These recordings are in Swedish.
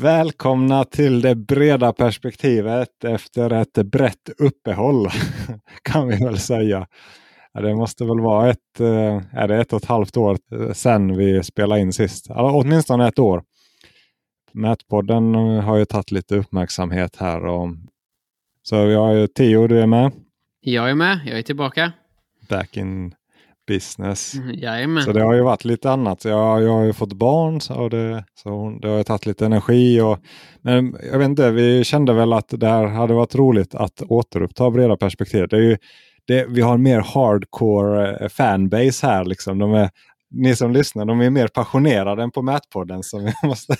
Välkomna till det breda perspektivet efter ett brett uppehåll kan vi väl säga. Det måste väl vara ett, eh, är det ett och ett halvt år sedan vi spelade in sist. Eller åtminstone ett år. Mätpodden har ju tagit lite uppmärksamhet här. Och, så vi har ju Theo, du är med. Jag är med, jag är tillbaka. Back in business. Mm. Så det har ju varit lite annat. Jag, jag har ju fått barn så det, så det har tagit lite energi. Och, men jag vet inte, vi kände väl att det här hade varit roligt att återuppta breda perspektiv. Det är ju, det, vi har mer hardcore eh, fanbase här. Liksom. De är, ni som lyssnar, de är mer passionerade än på Mätpodden. Så måste,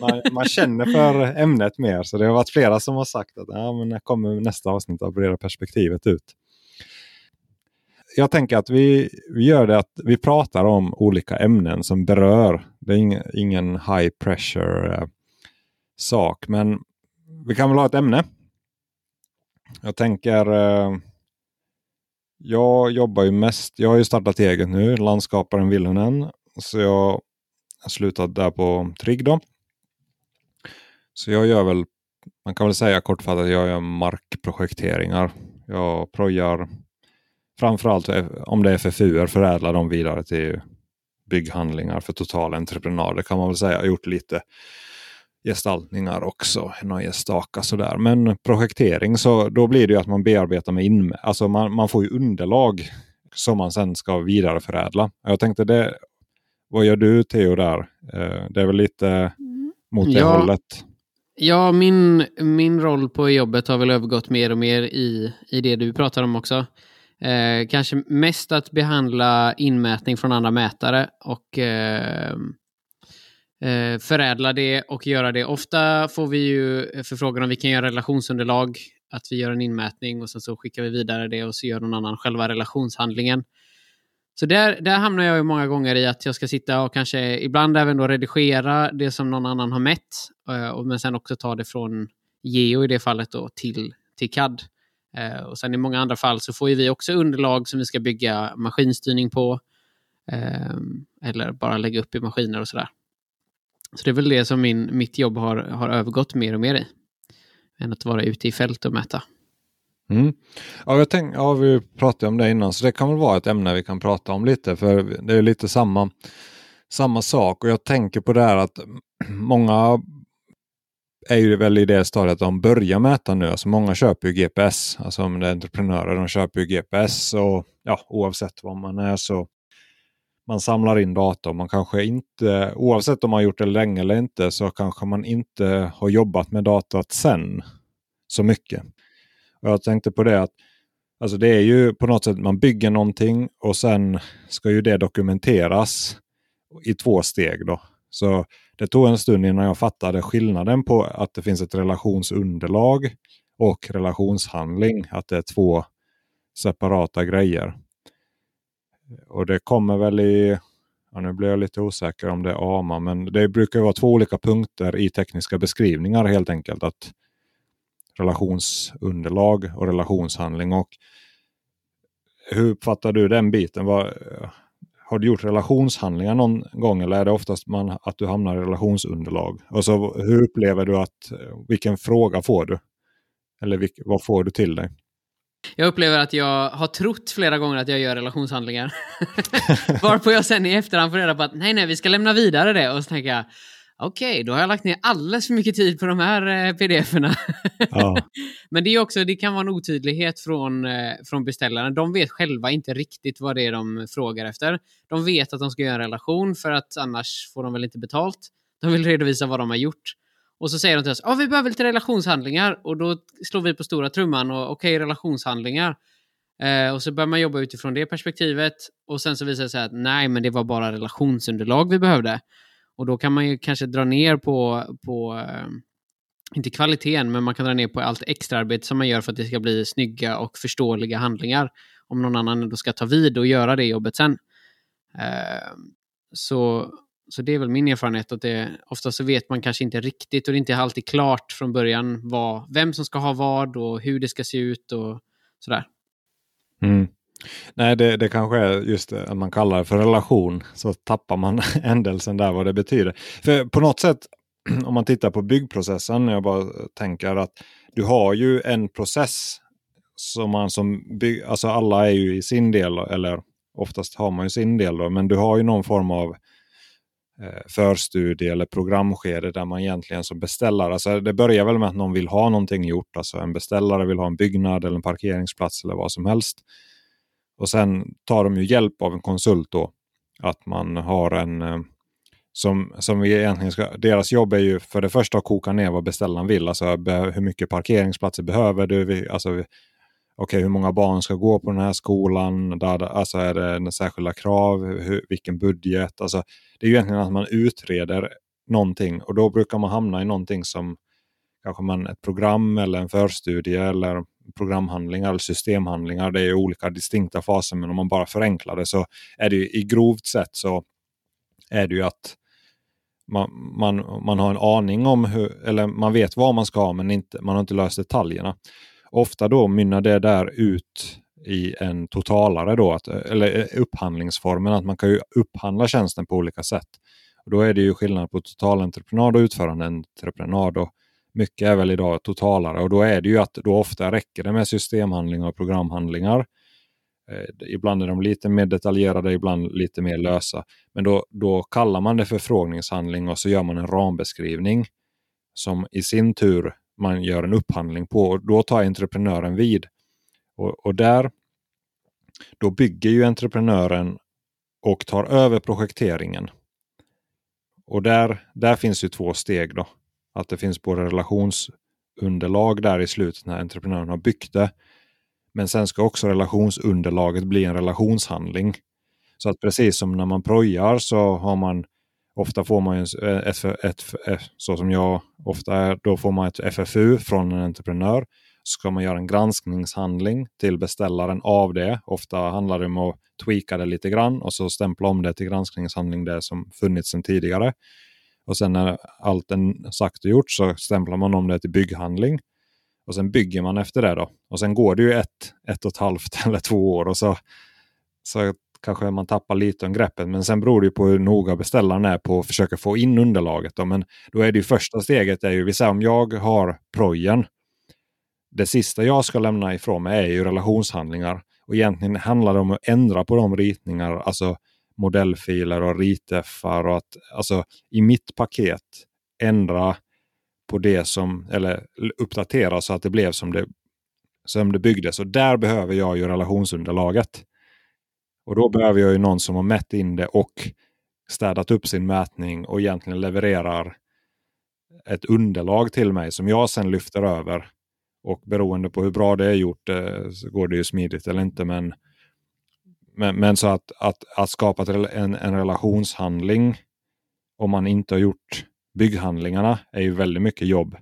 man, man, känner för ämnet mer. Så det har varit flera som har sagt att ja, men när kommer nästa avsnitt av breda perspektivet ut jag tänker att vi, vi gör det att vi pratar om olika ämnen som berör. Det är ingen, ingen high pressure eh, sak, men vi kan väl ha ett ämne. Jag tänker. Eh, jag jobbar ju mest. Jag har ju startat eget nu, landskaparen Villonen. Så jag har slutat där på Trigg då. Så jag gör väl, man kan väl säga kortfattat, jag gör markprojekteringar. Jag projar Framförallt om det är FFU, förädlar dem vidare till bygghandlingar för total entreprenad. Det kan man väl säga. Jag har gjort lite gestaltningar också, några enstaka sådär. Men projektering, så då blir det ju att man bearbetar med in, alltså man, man får ju underlag som man sen ska vidareförädla. Jag tänkte det, vad gör du Theo där? Eh, det är väl lite mot det ja. hållet? Ja, min, min roll på jobbet har väl övergått mer och mer i, i det du pratar om också. Eh, kanske mest att behandla inmätning från andra mätare och eh, eh, förädla det och göra det. Ofta får vi ju förfrågan om vi kan göra relationsunderlag, att vi gör en inmätning och sen så skickar vi vidare det och så gör någon annan själva relationshandlingen. Så där, där hamnar jag ju många gånger i att jag ska sitta och kanske ibland även då redigera det som någon annan har mätt, eh, men sen också ta det från geo i det fallet då till, till CAD. Eh, och sen i många andra fall så får vi också underlag som vi ska bygga maskinstyrning på. Ehm, eller bara lägga upp i maskiner och sådär. Så det är väl det som min, mitt jobb har, har övergått mer och mer i. Än att vara ute i fält och mäta. Mm. Ja, jag tänk, ja, vi pratade om det innan så det kan väl vara ett ämne vi kan prata om lite för det är lite samma, samma sak och jag tänker på det här att många är ju väl i det stadiet att de börjar mäta nu. Alltså många köper ju GPS. Alltså om det är entreprenörer, de köper ju GPS och ja, oavsett vad man är så man samlar in data. Man kanske inte, oavsett om man gjort det länge eller inte, så kanske man inte har jobbat med datat sen så mycket. Och jag tänkte på det att alltså det är ju på något sätt man bygger någonting och sen ska ju det dokumenteras i två steg. då. Så det tog en stund innan jag fattade skillnaden på att det finns ett relationsunderlag och relationshandling. Att det är två separata grejer. Och det kommer väl i, ja, nu blir jag lite osäker om det är AMA, men det brukar vara två olika punkter i tekniska beskrivningar helt enkelt. att Relationsunderlag och relationshandling. Och hur uppfattar du den biten? Vad, har du gjort relationshandlingar någon gång eller är det oftast man, att du hamnar i relationsunderlag? Och så, hur upplever du att, vilken fråga får du? Eller vilk, vad får du till dig? Jag upplever att jag har trott flera gånger att jag gör relationshandlingar. Varpå jag sen i efterhand får reda på att nej, nej, vi ska lämna vidare det. Och så tänker jag, okej, okay, då har jag lagt ner alldeles för mycket tid på de här eh, pdf-erna. Ja. Men det, är också, det kan vara en otydlighet från, eh, från beställaren. De vet själva inte riktigt vad det är de frågar efter. De vet att de ska göra en relation för att annars får de väl inte betalt. De vill redovisa vad de har gjort. Och så säger de till oss, att vi behöver lite relationshandlingar. Och då slår vi på stora trumman och okej, okay, relationshandlingar. Eh, och så börjar man jobba utifrån det perspektivet. Och sen så visar det sig att nej, men det var bara relationsunderlag vi behövde. Och då kan man ju kanske dra ner på, på eh, inte kvaliteten, men man kan dra ner på allt extraarbete som man gör för att det ska bli snygga och förståeliga handlingar. Om någon annan då ska ta vid och göra det jobbet sen. Eh, så, så det är väl min erfarenhet att det, ofta så vet man kanske inte riktigt och det är inte alltid klart från början vad, vem som ska ha vad och hur det ska se ut och sådär. Mm. Nej, det, det kanske är just det, att man kallar det för relation. Så tappar man ändelsen där vad det betyder. För på något sätt, om man tittar på byggprocessen, jag bara tänker att du har ju en process som man som bygg, alltså alla är ju i sin del, eller oftast har man ju sin del då, men du har ju någon form av eh, förstudie eller programskede där man egentligen som beställare, alltså det börjar väl med att någon vill ha någonting gjort, alltså en beställare vill ha en byggnad eller en parkeringsplats eller vad som helst. Och sen tar de ju hjälp av en konsult då, att man har en eh, som, som vi egentligen ska, deras jobb är ju för det första att koka ner vad beställaren vill. Alltså hur mycket parkeringsplatser behöver du? Alltså, okay, hur många barn ska gå på den här skolan? Där, alltså är det särskilda krav? Hur, vilken budget? Alltså, det är ju egentligen att man utreder någonting och då brukar man hamna i någonting som kanske man ett program eller en förstudie eller programhandlingar eller systemhandlingar. Det är olika distinkta faser men om man bara förenklar det så är det ju, i grovt sett så är det ju att man, man, man har en aning om hur, eller man vet vad man ska ha men inte, man har inte löst detaljerna. Ofta då mynnar det där ut i en totalare då, att, eller upphandlingsformen, att man kan ju upphandla tjänsten på olika sätt. Och då är det ju skillnad på totalentreprenad och utförandeentreprenad. Och mycket är väl idag totalare och då är det ju att då ofta räcker det med systemhandlingar och programhandlingar. Eh, ibland är de lite mer detaljerade, ibland lite mer lösa. Men då, då kallar man det förfrågningshandling och så gör man en rambeskrivning som i sin tur man gör en upphandling på. Och då tar entreprenören vid. Och, och där då bygger ju entreprenören och tar över projekteringen. Och där, där finns ju två steg. då. Att det finns både relationsunderlag där i slutet när entreprenören har byggt det. Men sen ska också relationsunderlaget bli en relationshandling. Så att precis som när man projar så har man Ofta får man eh, ett, ett, ett, ett, så som jag ofta är, då får man ett FFU från en entreprenör. Så ska man göra en granskningshandling till beställaren av det. Ofta handlar det om att tweaka det lite grann och så stämpla om det till granskningshandling det som funnits sedan tidigare. Och sen när allt är sagt och gjort så stämplar man om det till bygghandling. Och sen bygger man efter det då. Och sen går det ju ett, ett och ett halvt eller två år och så, så kanske man tappar lite om greppet. Men sen beror det ju på hur noga beställaren är på att försöka få in underlaget. Då. Men då är det ju första steget, är ju, vi säger om jag har projen. Det sista jag ska lämna ifrån mig är ju relationshandlingar. Och egentligen handlar det om att ändra på de ritningar, alltså modellfiler och riteffar. Och att, alltså, I mitt paket ändra på det som, eller uppdatera så att det blev som det, som det byggdes. Och där behöver jag ju relationsunderlaget. Och då behöver jag ju någon som har mätt in det och städat upp sin mätning och egentligen levererar ett underlag till mig som jag sen lyfter över. Och beroende på hur bra det är gjort eh, så går det ju smidigt eller inte. Men, men, men så att, att, att skapa en, en relationshandling om man inte har gjort bygghandlingarna är ju väldigt mycket jobb.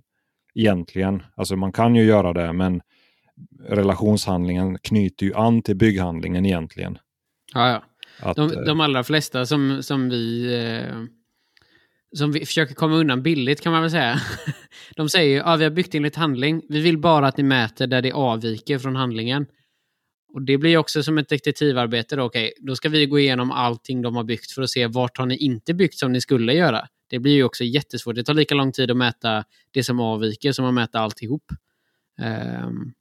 Egentligen. Alltså man kan ju göra det men relationshandlingen knyter ju an till bygghandlingen egentligen. Ja, ja. Att, de, eh, de allra flesta som, som vi... Eh, som vi försöker komma undan billigt kan man väl säga. De säger ju att ja, vi har byggt enligt handling. Vi vill bara att ni mäter där det avviker från handlingen. Och Det blir också som ett detektivarbete. Då, okay, då ska vi gå igenom allting de har byggt för att se vart har ni inte byggt som ni skulle göra. Det blir ju också jättesvårt. Det tar lika lång tid att mäta det som avviker som att mäta alltihop. Um,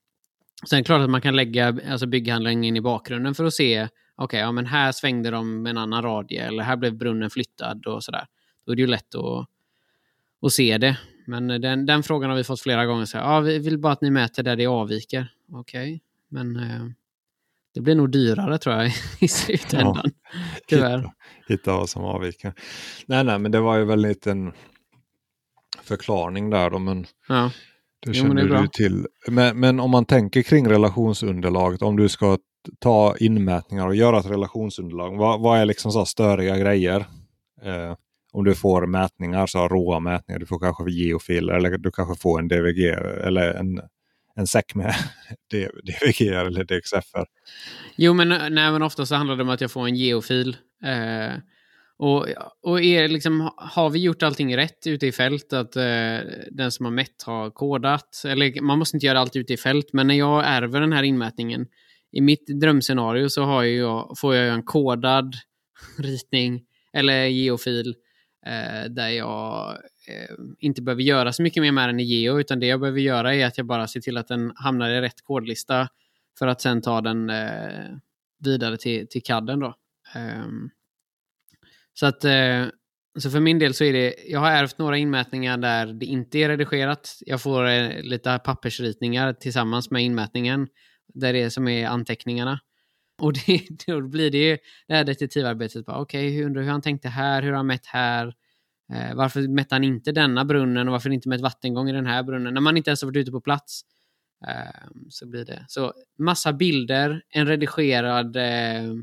sen klart att man kan lägga alltså bygghandlingen i bakgrunden för att se okay, ja, men här svängde de med en annan radie eller här blev brunnen flyttad och sådär. Då är det ju lätt att, att se det. Men den, den frågan har vi fått flera gånger. Så ja, vi vill bara att ni mäter där det avviker. Okej, okay. men eh, det blir nog dyrare tror jag i slutändan. Ja, Tyvärr. Hitta, hitta vad som avviker. Nej, nej, men det var ju väl en liten förklaring där då, men ja. det känner jo, det du till. Men, men om man tänker kring relationsunderlaget, om du ska ta inmätningar och göra ett relationsunderlag. Vad, vad är liksom så störiga grejer? Eh, om du får mätningar, så råa mätningar, du får kanske geofiler eller du kanske får en DVG eller en, en säck med DVG eller DXFR. Jo, men, nej, men ofta så handlar det om att jag får en geofil. Eh, och, och är liksom, har vi gjort allting rätt ute i fält? Att eh, den som har mätt har kodat? Eller man måste inte göra allt ute i fält, men när jag ärver den här inmätningen i mitt drömscenario så har jag, får jag en kodad ritning eller geofil eh, där jag Eh, inte behöver göra så mycket mer med den i Geo, utan det jag behöver göra är att jag bara ser till att den hamnar i rätt kodlista för att sen ta den eh, vidare till, till CADen. Då. Ehm, så att eh, så för min del så är det, jag har ärvt några inmätningar där det inte är redigerat. Jag får eh, lite pappersritningar tillsammans med inmätningen, där det är som är anteckningarna. Och det, då blir det det här detektivarbetet. Okej, okay, hur, hur han tänkte här, hur har han mätt här? Eh, varför mätte han inte denna brunnen och varför inte mätt vattengång i den här brunnen? När man inte ens har varit ute på plats. Eh, så blir det. Så massa bilder, en redigerad eh,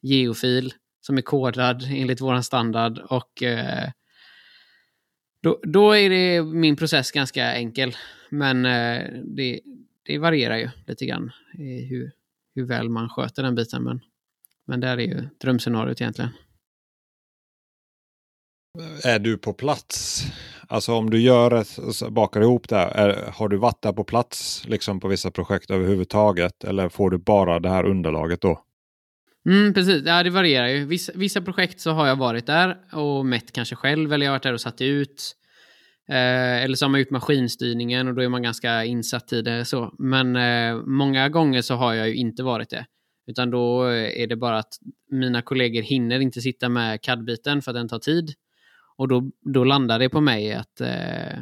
geofil som är kodad enligt våran standard och eh, då, då är det min process ganska enkel. Men eh, det, det varierar ju lite grann hur, hur väl man sköter den biten. Men, men där är ju drömscenariot egentligen. Är du på plats? Alltså om du gör ett, bakar ihop det, är, har du varit där på plats liksom på vissa projekt överhuvudtaget? Eller får du bara det här underlaget då? Mm, precis, ja, det varierar ju. Vissa, vissa projekt så har jag varit där och mätt kanske själv eller jag har varit där och satt ut. Eh, eller så har man gjort maskinstyrningen och då är man ganska insatt i det. Så. Men eh, många gånger så har jag ju inte varit det. Utan då eh, är det bara att mina kollegor hinner inte sitta med CAD-biten för att den tar tid. Och då, då landar det på mig att, eh,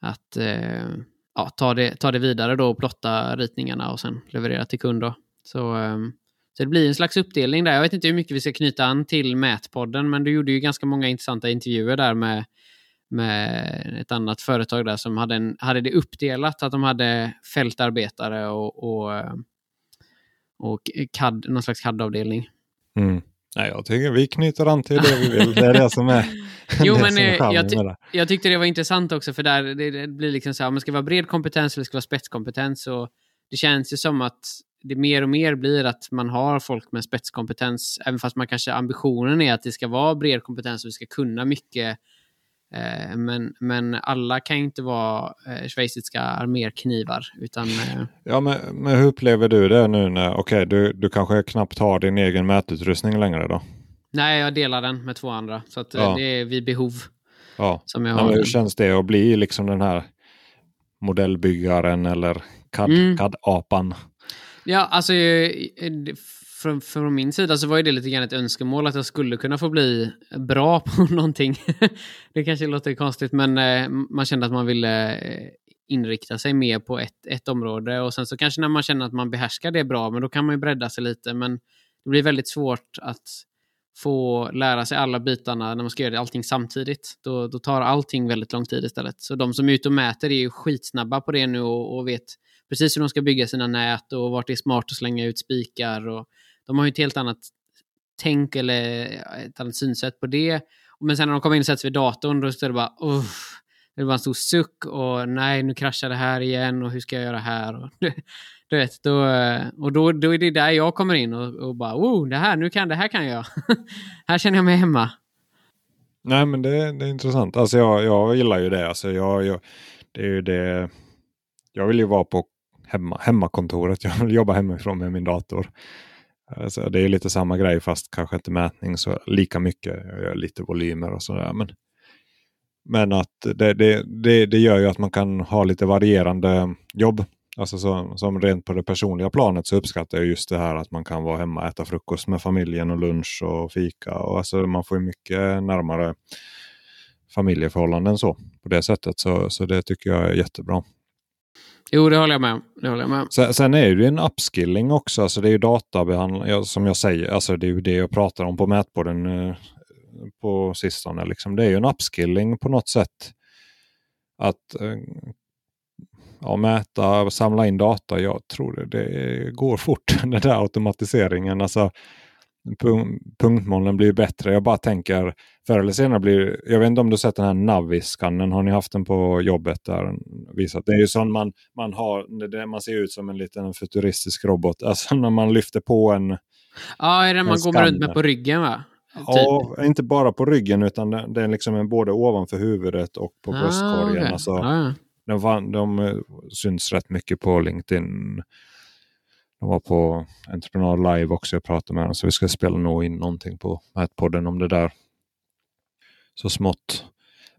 att eh, ja, ta, det, ta det vidare då och plotta ritningarna och sen leverera till kund. Då. Så, eh, så det blir en slags uppdelning där. Jag vet inte hur mycket vi ska knyta an till Mätpodden, men du gjorde ju ganska många intressanta intervjuer där med, med ett annat företag där som hade, en, hade det uppdelat, att de hade fältarbetare och, och, ehm, och CAD, någon slags CAD-avdelning. Mm. Nej, jag tycker vi knyter an till det vi vill. Det är det som är Jo, men är eh, jag, ty jag, tyckte det var intressant också, för där det, det blir liksom så här, om det ska vara bred kompetens eller det ska vara spetskompetens. Och det känns ju som att det mer och mer blir att man har folk med spetskompetens, även fast man kanske ambitionen är att det ska vara bred kompetens och vi ska kunna mycket. Eh, men, men alla kan ju inte vara eh, schweiziska armerknivar. Utan, eh... Ja, men, men hur upplever du det nu när, okej, okay, du, du kanske knappt har din egen mätutrustning längre då? Nej, jag delar den med två andra. Så ja. det är vid behov. Ja. Som jag har. hur känns det att bli liksom den här modellbyggaren eller CAD-apan? Mm. Ja, alltså eh, eh, från, från min sida så var ju det lite grann ett önskemål att jag skulle kunna få bli bra på någonting. det kanske låter konstigt, men eh, man kände att man ville inrikta sig mer på ett, ett område och sen så kanske när man känner att man behärskar det bra, men då kan man ju bredda sig lite. Men det blir väldigt svårt att få lära sig alla bitarna när man ska göra allting samtidigt. Då, då tar allting väldigt lång tid istället. Så de som är ute och mäter är ju skitsnabba på det nu och, och vet precis hur de ska bygga sina nät och vart det är smart att slänga ut spikar. Och de har ju ett helt annat tänk eller ett annat synsätt på det. Men sen när de kommer in och sätter sig vid datorn, då är det bara uh, det är bara en stor suck och nej, nu kraschar det här igen och hur ska jag göra här? Och, du vet, då, och då, då är det där jag kommer in och, och bara, oh, det här, nu kan, det här kan jag. här känner jag mig hemma. Nej, men det, det är intressant. Alltså jag, jag gillar ju det. Alltså jag, jag, det är ju det. Jag vill ju vara på hemma, hemmakontoret. Jag vill jobba hemifrån med min dator. Alltså det är lite samma grej fast kanske inte mätning så lika mycket. Jag gör lite volymer och sådär. Men, men att det, det, det, det gör ju att man kan ha lite varierande jobb. Alltså så, som rent på det personliga planet så uppskattar jag just det här att man kan vara hemma och äta frukost med familjen och lunch och fika. Och alltså man får mycket närmare familjeförhållanden så på det sättet. Så, så det tycker jag är jättebra. Jo, det håller jag med det håller jag med sen, sen, är det ju en upskilling också. Alltså det är ju databehandling, som jag säger. Alltså det är ju det jag pratar om på mätborden eh, på sistone. Liksom. Det är ju en upskilling på något sätt. Att eh, ja, mäta, samla in data. Jag tror det, det går fort, den där automatiseringen. Alltså, punktmålen blir bättre. Jag bara tänker förr eller senare blir Jag vet inte om du sett den här Navis-skannen. Har ni haft den på jobbet? där visat? Det är ju sån man, man har. Det, man ser ut som en liten futuristisk robot. Alltså när man lyfter på en Ja, är det man går runt med på ryggen va? Ja, typ. inte bara på ryggen utan det, det är liksom en, både ovanför huvudet och på ah, bröstkorgen. Okay. Alltså, ah. de, de eh, syns rätt mycket på LinkedIn. De var på Entreprenad Live också. Jag pratade med dem. Så vi ska spela nog in någonting på Mätpodden om det där. Så smått.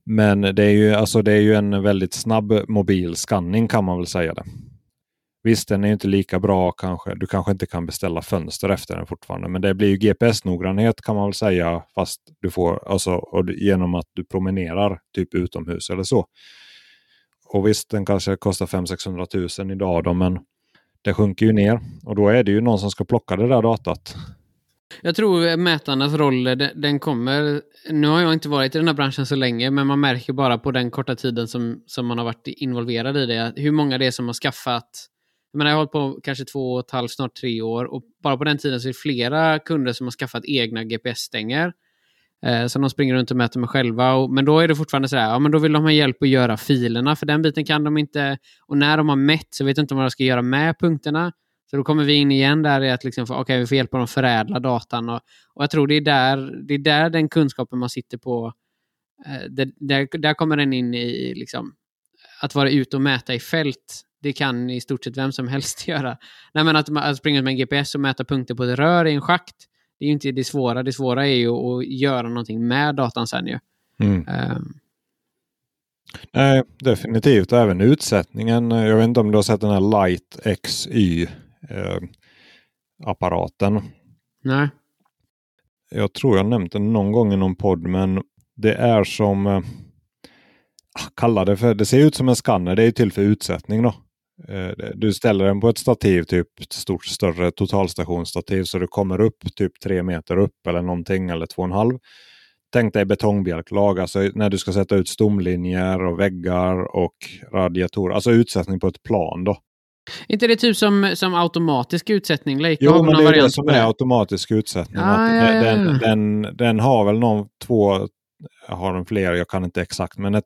Men det är, ju, alltså det är ju en väldigt snabb mobil skanning kan man väl säga det. Visst, den är inte lika bra kanske. Du kanske inte kan beställa fönster efter den fortfarande. Men det blir ju GPS-noggrannhet kan man väl säga. Fast du får, alltså, genom att du promenerar typ utomhus eller så. Och visst, den kanske kostar 500-600 000 idag då, men det sjunker ju ner. Och då är det ju någon som ska plocka det där datat. Jag tror mätarnas roll, den kommer... Nu har jag inte varit i den här branschen så länge, men man märker bara på den korta tiden som, som man har varit involverad i det, hur många det är som har skaffat... Jag, menar, jag har hållit på kanske två och ett halvt, snart tre år, och bara på den tiden så är det flera kunder som har skaffat egna GPS-stänger. Eh, som de springer runt och mäter med själva. Och, men då är det fortfarande så här, ja men då vill de ha hjälp att göra filerna, för den biten kan de inte. Och när de har mätt så vet de inte vad de ska göra med punkterna. Så då kommer vi in igen där i att liksom, okay, vi får hjälpa dem att förädla datan. Och, och jag tror det är, där, det är där den kunskapen man sitter på, eh, det, där, där kommer den in i liksom, att vara ute och mäta i fält. Det kan i stort sett vem som helst göra. Nej, men att, att springa med en GPS och mäta punkter på ett rör i en schakt, det är ju inte det svåra. Det svåra är ju att göra någonting med datan sen ju. Mm. Um, Nej, definitivt. Även utsättningen. Jag vet inte om du har sett den här Light XY eh, apparaten. Nej. Jag tror jag nämnt den någon gång i någon podd, men det är som eh, ah, kalla det för, det ser ut som en skanner. Det är till för utsättning då. Eh, du ställer den på ett stativ, typ ett stort större totalstationsstativ, så du kommer upp typ tre meter upp eller någonting, eller två och en halv. Tänk dig betongbjälklag, alltså när du ska sätta ut stomlinjer och väggar och radiatorer. Alltså utsättning på ett plan då inte det typ som, som automatisk utsättning? Like, jo, men det är det som är automatisk utsättning. Ah, ja, ja. Den, den, den, har väl någon, två, har den fler, jag kan inte exakt, men ett,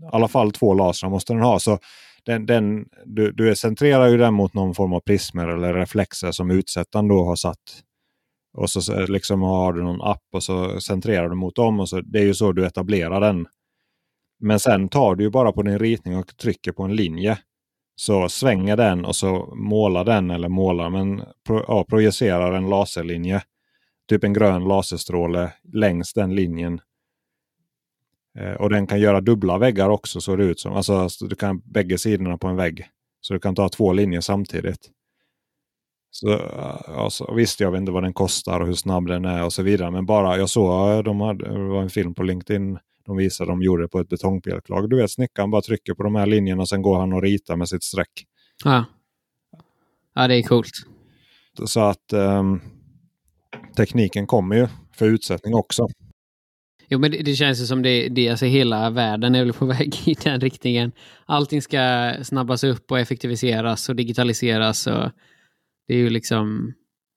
i alla fall två lasrar måste den ha. Så den, den, du, du centrerar ju den mot någon form av prismer eller reflexer som utsättaren då har satt. Och så liksom har du någon app och så centrerar du mot dem. och så Det är ju så du etablerar den. Men sen tar du ju bara på din ritning och trycker på en linje så svänger den och så målar den, eller målar, men pro, ja, projicerar en laserlinje. Typ en grön laserstråle längs den linjen. Eh, och den kan göra dubbla väggar också så det ut som. Alltså, alltså, du kan bägge sidorna på en vägg. Så du kan ta två linjer samtidigt. Så, alltså, visst, jag vet inte vad den kostar och hur snabb den är och så vidare. Men bara jag såg, de hade, det var en film på LinkedIn de visade de gjorde det på ett betongbjälklag. Du vet snickaren bara trycker på de här linjerna och sen går han och ritar med sitt streck. Ja, ja det är coolt. Så att um, tekniken kommer ju för utsättning också. Jo, men det, det känns ju som det, det alltså hela världen är väl på väg i den riktningen. Allting ska snabbas upp och effektiviseras och digitaliseras. Och det är ju liksom,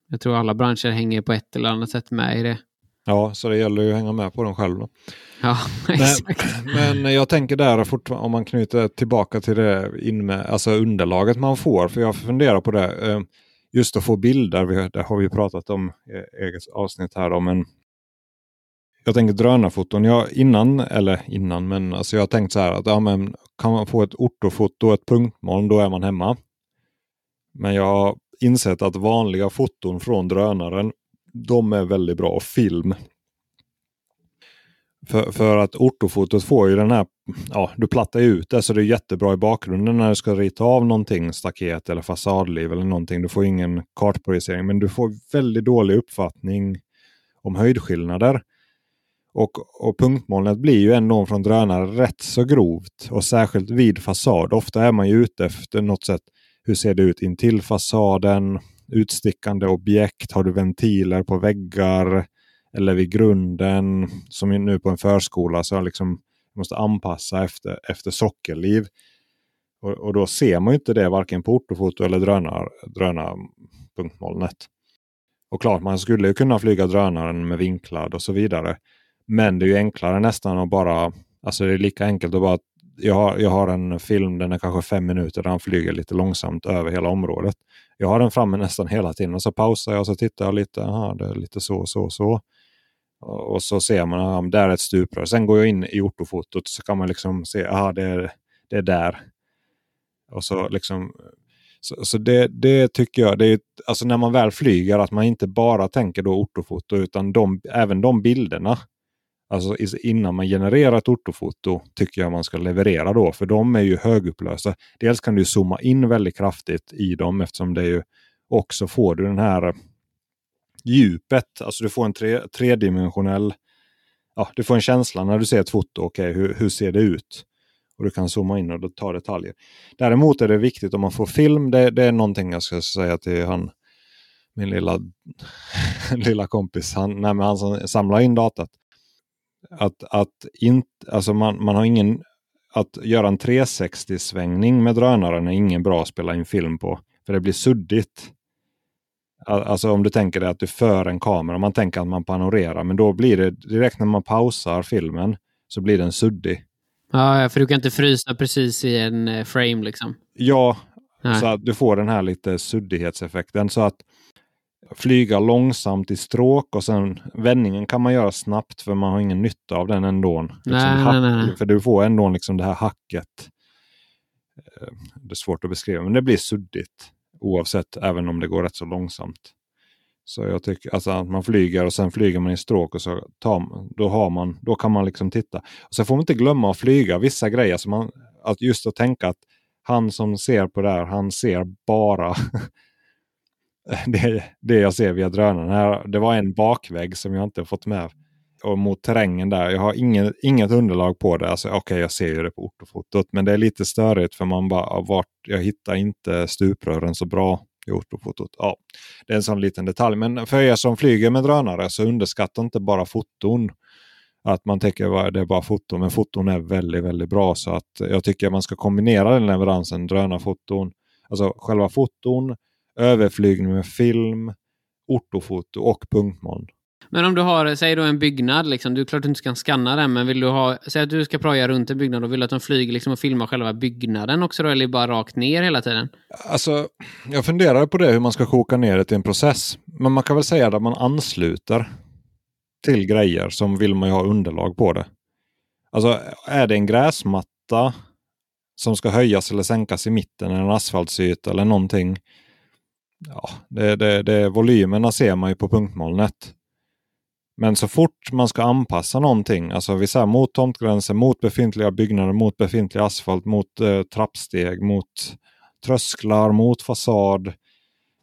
jag tror alla branscher hänger på ett eller annat sätt med i det. Ja, så det gäller ju att hänga med på den själv. Då. Ja, exakt. Men, men jag tänker där, om man knyter tillbaka till det in med, alltså underlaget man får, för jag funderar på det. Eh, just att få bilder, det har vi pratat om i eget avsnitt här. Då, men jag tänker drönarfoton. Jag, innan, eller innan, men alltså jag har tänkt så här att ja, men, kan man få ett ortofoto, ett punktmoln, då är man hemma. Men jag har insett att vanliga foton från drönaren de är väldigt bra. Och film. För, för att ortofotot får ju den här, ja du plattar ju ut det så det är jättebra i bakgrunden när du ska rita av någonting, staket eller fasadliv eller någonting. Du får ingen kartprojicering men du får väldigt dålig uppfattning om höjdskillnader. Och, och punktmolnet blir ju ändå från drönare rätt så grovt och särskilt vid fasad. Ofta är man ju ute efter något sätt. Hur ser det ut intill fasaden? utstickande objekt? Har du ventiler på väggar eller vid grunden? Som nu på en förskola så liksom måste anpassa efter, efter sockerliv. Och, och, då ser man ju inte det varken på ortofoto eller drönar, drönarpunktmolnet. Och klart man skulle ju kunna flyga drönaren med vinklad och så vidare. Men det är ju enklare nästan att bara, alltså det är lika enkelt att bara jag har, jag har en film, den är kanske fem minuter, där han flyger lite långsamt över hela området. Jag har den framme nästan hela tiden och så pausar jag och så tittar jag lite, aha, det är lite så, så, så. Och så ser man, aha, där är ett stuprör. Sen går jag in i ortofotot så kan man liksom se, aha, det är, det är där. Och så liksom så, så det, det, tycker jag, det är, alltså när man väl flyger, att man inte bara tänker då ortofoto utan de, även de bilderna Alltså innan man genererar ett ortofoto tycker jag man ska leverera då. För de är ju högupplösta. Dels kan du zooma in väldigt kraftigt i dem eftersom det är ju också får du den här djupet. Alltså du får en tre, tredimensionell... Ja, du får en känsla när du ser ett foto. Okej, okay, hur, hur ser det ut? Och du kan zooma in och ta detaljer. Däremot är det viktigt om man får film. Det, det är någonting jag ska säga till han, min lilla, lilla kompis. Han, nej, han som samlar in datat. Att, att inte, alltså man, man har ingen... Att göra en 360-svängning med drönaren är ingen bra att spela in film på. För det blir suddigt. Alltså om du tänker dig att du för en kamera, man tänker att man panorerar, men då blir det direkt när man pausar filmen så blir den suddig. Ja, för du kan inte frysa precis i en eh, frame liksom. Ja, Nej. så att du får den här lite suddighetseffekten. Så att flyga långsamt i stråk och sen vändningen kan man göra snabbt för man har ingen nytta av den ändå. Liksom nej, hack, nej, nej. För du får ändå liksom det här hacket. Eh, det är svårt att beskriva, men det blir suddigt oavsett, även om det går rätt så långsamt. Så jag tycker alltså att man flyger och sen flyger man i stråk och så tar, då, har man, då kan man liksom titta. Och så får man inte glömma att flyga vissa grejer. Så man, att just att tänka att han som ser på det här, han ser bara det, det jag ser via drönaren. här, det var en bakvägg som jag inte fått med. Och mot terrängen där. Jag har ingen, inget underlag på det. Alltså, Okej, okay, jag ser ju det på ortofotot. Men det är lite störigt för man bara, vart, jag hittar inte stuprören så bra i ortofotot. Ja, det är en sån liten detalj. Men för er som flyger med drönare så underskatta inte bara foton. Att man tänker att det är bara foton, men foton är väldigt, väldigt bra. Så att jag tycker man ska kombinera den leveransen, drönarfoton. Alltså själva foton, överflygning med film, ortofoto och punktmoln. Men om du har, säg då en byggnad, liksom, du klart du inte kan skanna den, men vill du ha, säg att du ska proja runt en byggnad och vill att de flyger liksom och filmar själva byggnaden också då, eller bara rakt ner hela tiden? Alltså, jag funderar på det, hur man ska koka ner det till en process. Men man kan väl säga att man ansluter till grejer som vill man ju ha underlag på det. Alltså, är det en gräsmatta som ska höjas eller sänkas i mitten, eller en asfaltsyta eller någonting. Ja, det, det, det, volymerna ser man ju på punktmolnet. Men så fort man ska anpassa någonting, alltså vi säger mot tomtgränser, mot befintliga byggnader, mot befintlig asfalt, mot eh, trappsteg, mot trösklar, mot fasad,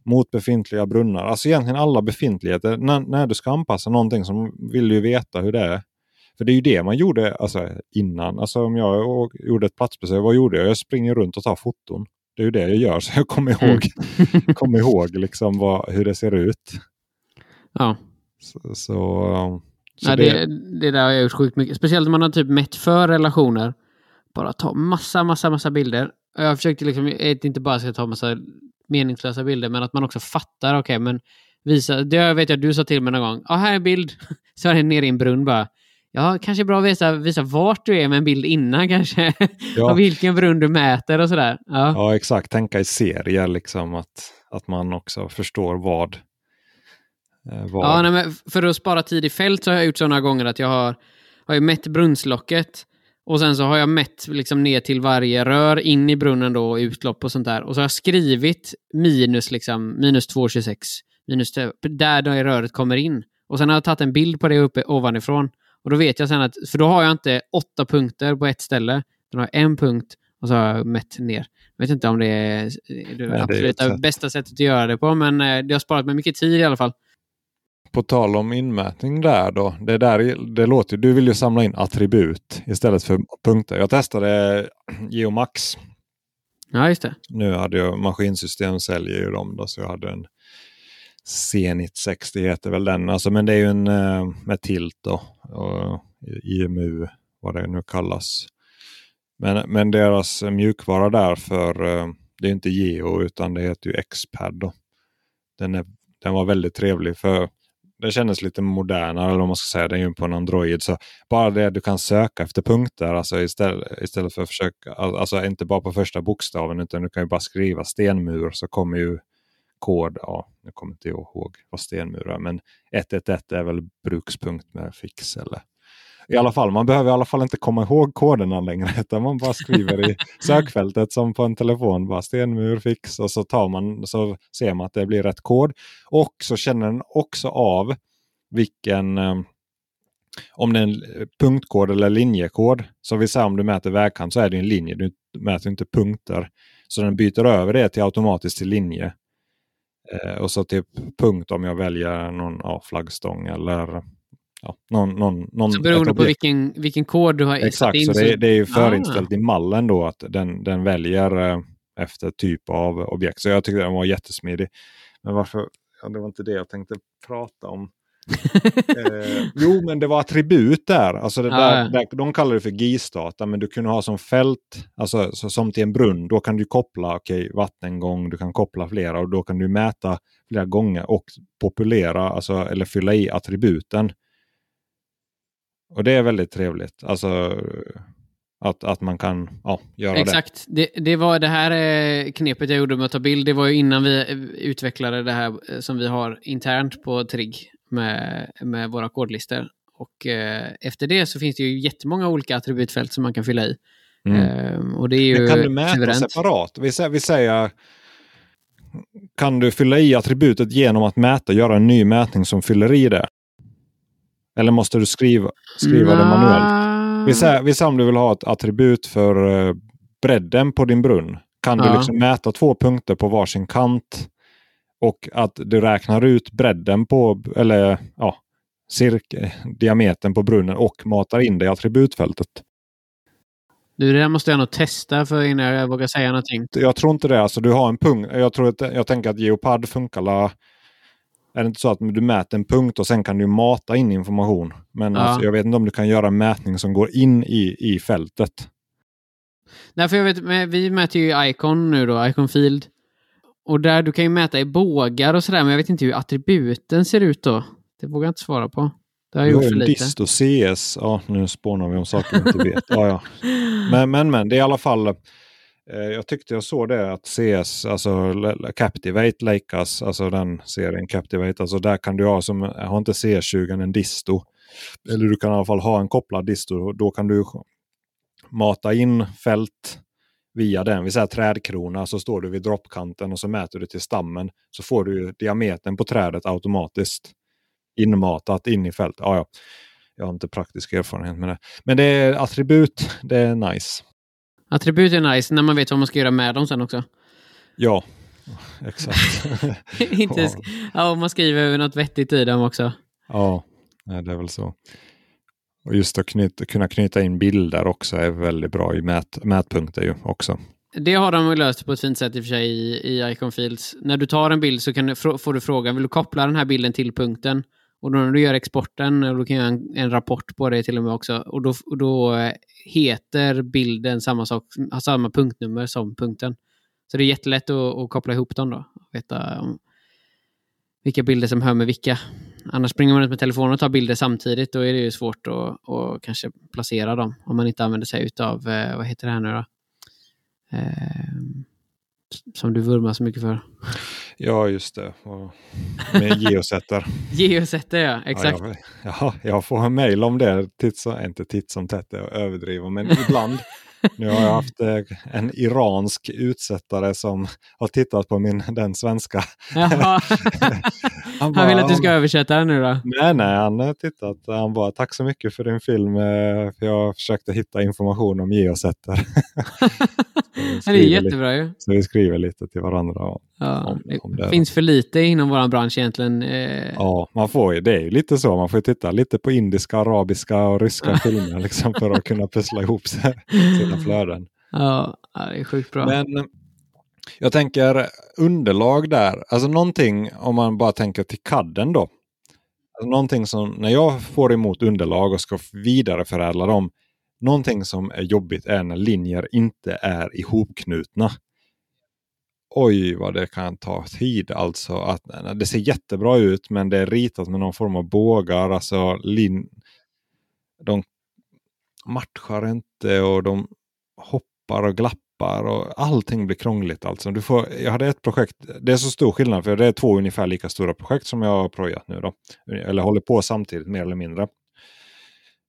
mot befintliga brunnar. Alltså egentligen alla befintligheter. När, när du ska anpassa någonting så vill du ju veta hur det är. För det är ju det man gjorde alltså, innan. Alltså om jag gjorde ett platsbesök, vad gjorde jag? Jag springer runt och tar foton. Det är ju det jag gör, så jag kommer ihåg, mm. kommer ihåg liksom vad, hur det ser ut. Ja. Så, så, så ja, det, det där har jag gjort sjukt mycket. Speciellt om man har typ mätt för relationer. Bara ta massa, massa, massa bilder. Jag försökte liksom, inte bara ska ta massa meningslösa bilder, men att man också fattar, okej, okay, men visa, det vet jag du sa till mig någon gång, ja här är en bild, så är den nere i en brunn bara. Ja, kanske bra att visa, visa vart du är med en bild innan kanske. Ja. och vilken brunn du mäter och sådär. Ja. ja, exakt. Tänka i serier, liksom att, att man också förstår vad Eh, var... Ja, nej, för att spara tid i fält så har jag gjort sådana gånger att jag har, har jag mätt brunnslocket och sen så har jag mätt liksom ner till varje rör in i brunnen då utlopp och sånt där. Och så har jag skrivit minus liksom, minus 2,26. Minus där det röret kommer in. Och sen har jag tagit en bild på det uppe ovanifrån. Och då vet jag sen att, för då har jag inte åtta punkter på ett ställe. Då har jag en punkt och så har jag mätt ner. Jag vet inte om det är det Nej, absolut det bästa sättet att göra det på, men eh, det har sparat mig mycket tid i alla fall på tal om inmätning där då. Det, där, det låter, du vill ju samla in attribut istället för punkter. Jag testade Geomax. Ja, just det. Nu hade jag maskinsystem, säljer ju dem då, så jag hade en Zenit 60 heter väl den. Alltså, men det är ju en eh, med tilt då. Och eh, IMU, vad det nu kallas. Men, men deras mjukvara där för, eh, det är inte Geo utan det heter ju Xpad. Då. Den, är, den var väldigt trevlig för den kändes lite modernare, eller om man ska säga. Den är ju på en Android. Så bara det du kan söka efter punkter alltså istället, istället för att försöka, alltså inte bara på första bokstaven utan du kan ju bara skriva stenmur så kommer ju kod, ja, nu kommer inte jag ihåg vad stenmur är, men 111 är väl brukspunkt med fix eller i alla fall, man behöver i alla fall inte komma ihåg koderna längre. Utan man bara skriver i sökfältet som på en telefon. Bara stenmur, fix och så, tar man, så ser man att det blir rätt kod. Och så känner den också av vilken, eh, om det är en punktkod eller linjekod. Så vi säger om du mäter vägkant så är det en linje. Du mäter inte punkter. Så den byter över det till automatiskt till linje. Eh, och så till punkt om jag väljer någon ja, flaggstång eller ja, någon, någon, någon så beroende på vilken, vilken kod du har Exakt, in, så det, det är ju förinställt ah. i mallen då att den, den väljer eh, efter typ av objekt. Så jag tyckte den var jättesmidig. Men varför? Ja, det var inte det jag tänkte prata om. eh, jo, men det var attribut där. Alltså det där, ja. där de kallar det för GIS-data, men du kunde ha som fält, alltså så, som till en brunn, då kan du koppla okay, vattengång, du kan koppla flera och då kan du mäta flera gånger och populera, alltså, eller fylla i attributen. Och det är väldigt trevligt. Alltså att, att man kan ja, göra Exakt. det. Exakt. Det, var det här eh, knepet jag gjorde med att ta bild. Det var ju innan vi utvecklade det här eh, som vi har internt på Trigg med, med våra kodlistor. Och eh, efter det så finns det ju jättemånga olika attributfält som man kan fylla i. Mm. Eh, och det är ju Men kan du mäta suveränt. separat? Vi säger, vi säger, kan du fylla i attributet genom att mäta, göra en ny mätning som fyller i det? Eller måste du skriva, skriva det manuellt? Vi säger, vi säger om du vill ha ett attribut för uh, bredden på din brunn. Kan ja. du liksom mäta två punkter på varsin kant och att du räknar ut bredden på, eller ja, cirka, diametern på brunnen och matar in det i attributfältet. Du, det där måste jag nog testa för innan jag vågar säga någonting. Jag tror inte det. Alltså, du har en punkt. Jag, tror att, jag tänker att Geopard funkar la, Är det inte så att du mäter en punkt och sen kan du mata in information? Men ja. alltså, jag vet inte om du kan göra en mätning som går in i, i fältet. Nej, för jag vet, vi mäter ju Icon nu då, Icon Field. Och där, du kan ju mäta i bågar och sådär, men jag vet inte hur attributen ser ut då. Det vågar jag inte svara på. Det har jag gjort för lite. Dist och CS. Ja, nu spånar vi om saker vi inte vet. Ja, ja. Men, men, men, det är i alla fall. Eh, jag tyckte jag såg det att CS, alltså Captivate Leikas, alltså den serien Captivate, alltså där kan du ha som, har inte CS20 en disto. Eller du kan i alla fall ha en kopplad disto. Då kan du mata in fält via den, vi säger trädkrona, så står du vid droppkanten och så mäter du till stammen. Så får du diametern på trädet automatiskt inmatat in i fältet. Ja, ja. Jag har inte praktisk erfarenhet med det. Men det är attribut, det är nice. Attribut är nice när man vet vad man ska göra med dem sen också. Ja, exakt. inte, ja, om man skriver något vettigt i dem också. Ja, det är väl så. Och just att knyta, kunna knyta in bilder också är väldigt bra i mät, mätpunkter ju också. Det har de löst på ett fint sätt i och för sig i, i Icon Fields. När du tar en bild så kan du, får du frågan, vill du koppla den här bilden till punkten? Och då när du gör exporten, och då kan göra en, en, rapport på det till och med också, och då, och då eh, heter bilden samma sak, har samma punktnummer som punkten. Så det är jättelätt att, att koppla ihop dem då. Veta om, vilka bilder som hör med vilka. Annars springer man ut med telefonen och tar bilder samtidigt. Då är det ju svårt att, att kanske placera dem. Om man inte använder sig av, eh, vad heter det här nu då? Eh, som du vurmar så mycket för. Ja, just det. med geosätter. geosätter, ja. Exakt. Ja, jag, ja, jag får mejl om det. Titt inte titt som tätt, jag överdriver. Men ibland nu har jag haft eh, en iransk utsättare som har tittat på min, den svenska. han, bara, han vill att du ska översätta den nu då? Nej, nej, han har tittat. Han bara tack så mycket för din film. Eh, för jag försökte hitta information om geosätter. det är jättebra ju. Så vi skriver lite till varandra. Ja, om, om det finns för lite inom vår bransch egentligen. Eh. Ja, man får ju, det är ju lite så. Man får titta lite på indiska, arabiska och ryska filmer liksom, för att kunna pussla ihop sina flöden. Ja, det är sjukt bra. Men jag tänker underlag där, alltså någonting om man bara tänker till kadden då. Alltså någonting som när jag får emot underlag och ska vidareförädla dem. Någonting som är jobbigt är när linjer inte är ihopknutna oj vad det kan ta tid alltså. Att, det ser jättebra ut men det är ritat med någon form av bågar. Alltså, lin, de matchar inte och de hoppar och glappar och allting blir krångligt. Alltså. Du får, jag hade ett projekt, det är så stor skillnad för det är två ungefär lika stora projekt som jag har projat nu. Då. Eller håller på samtidigt mer eller mindre.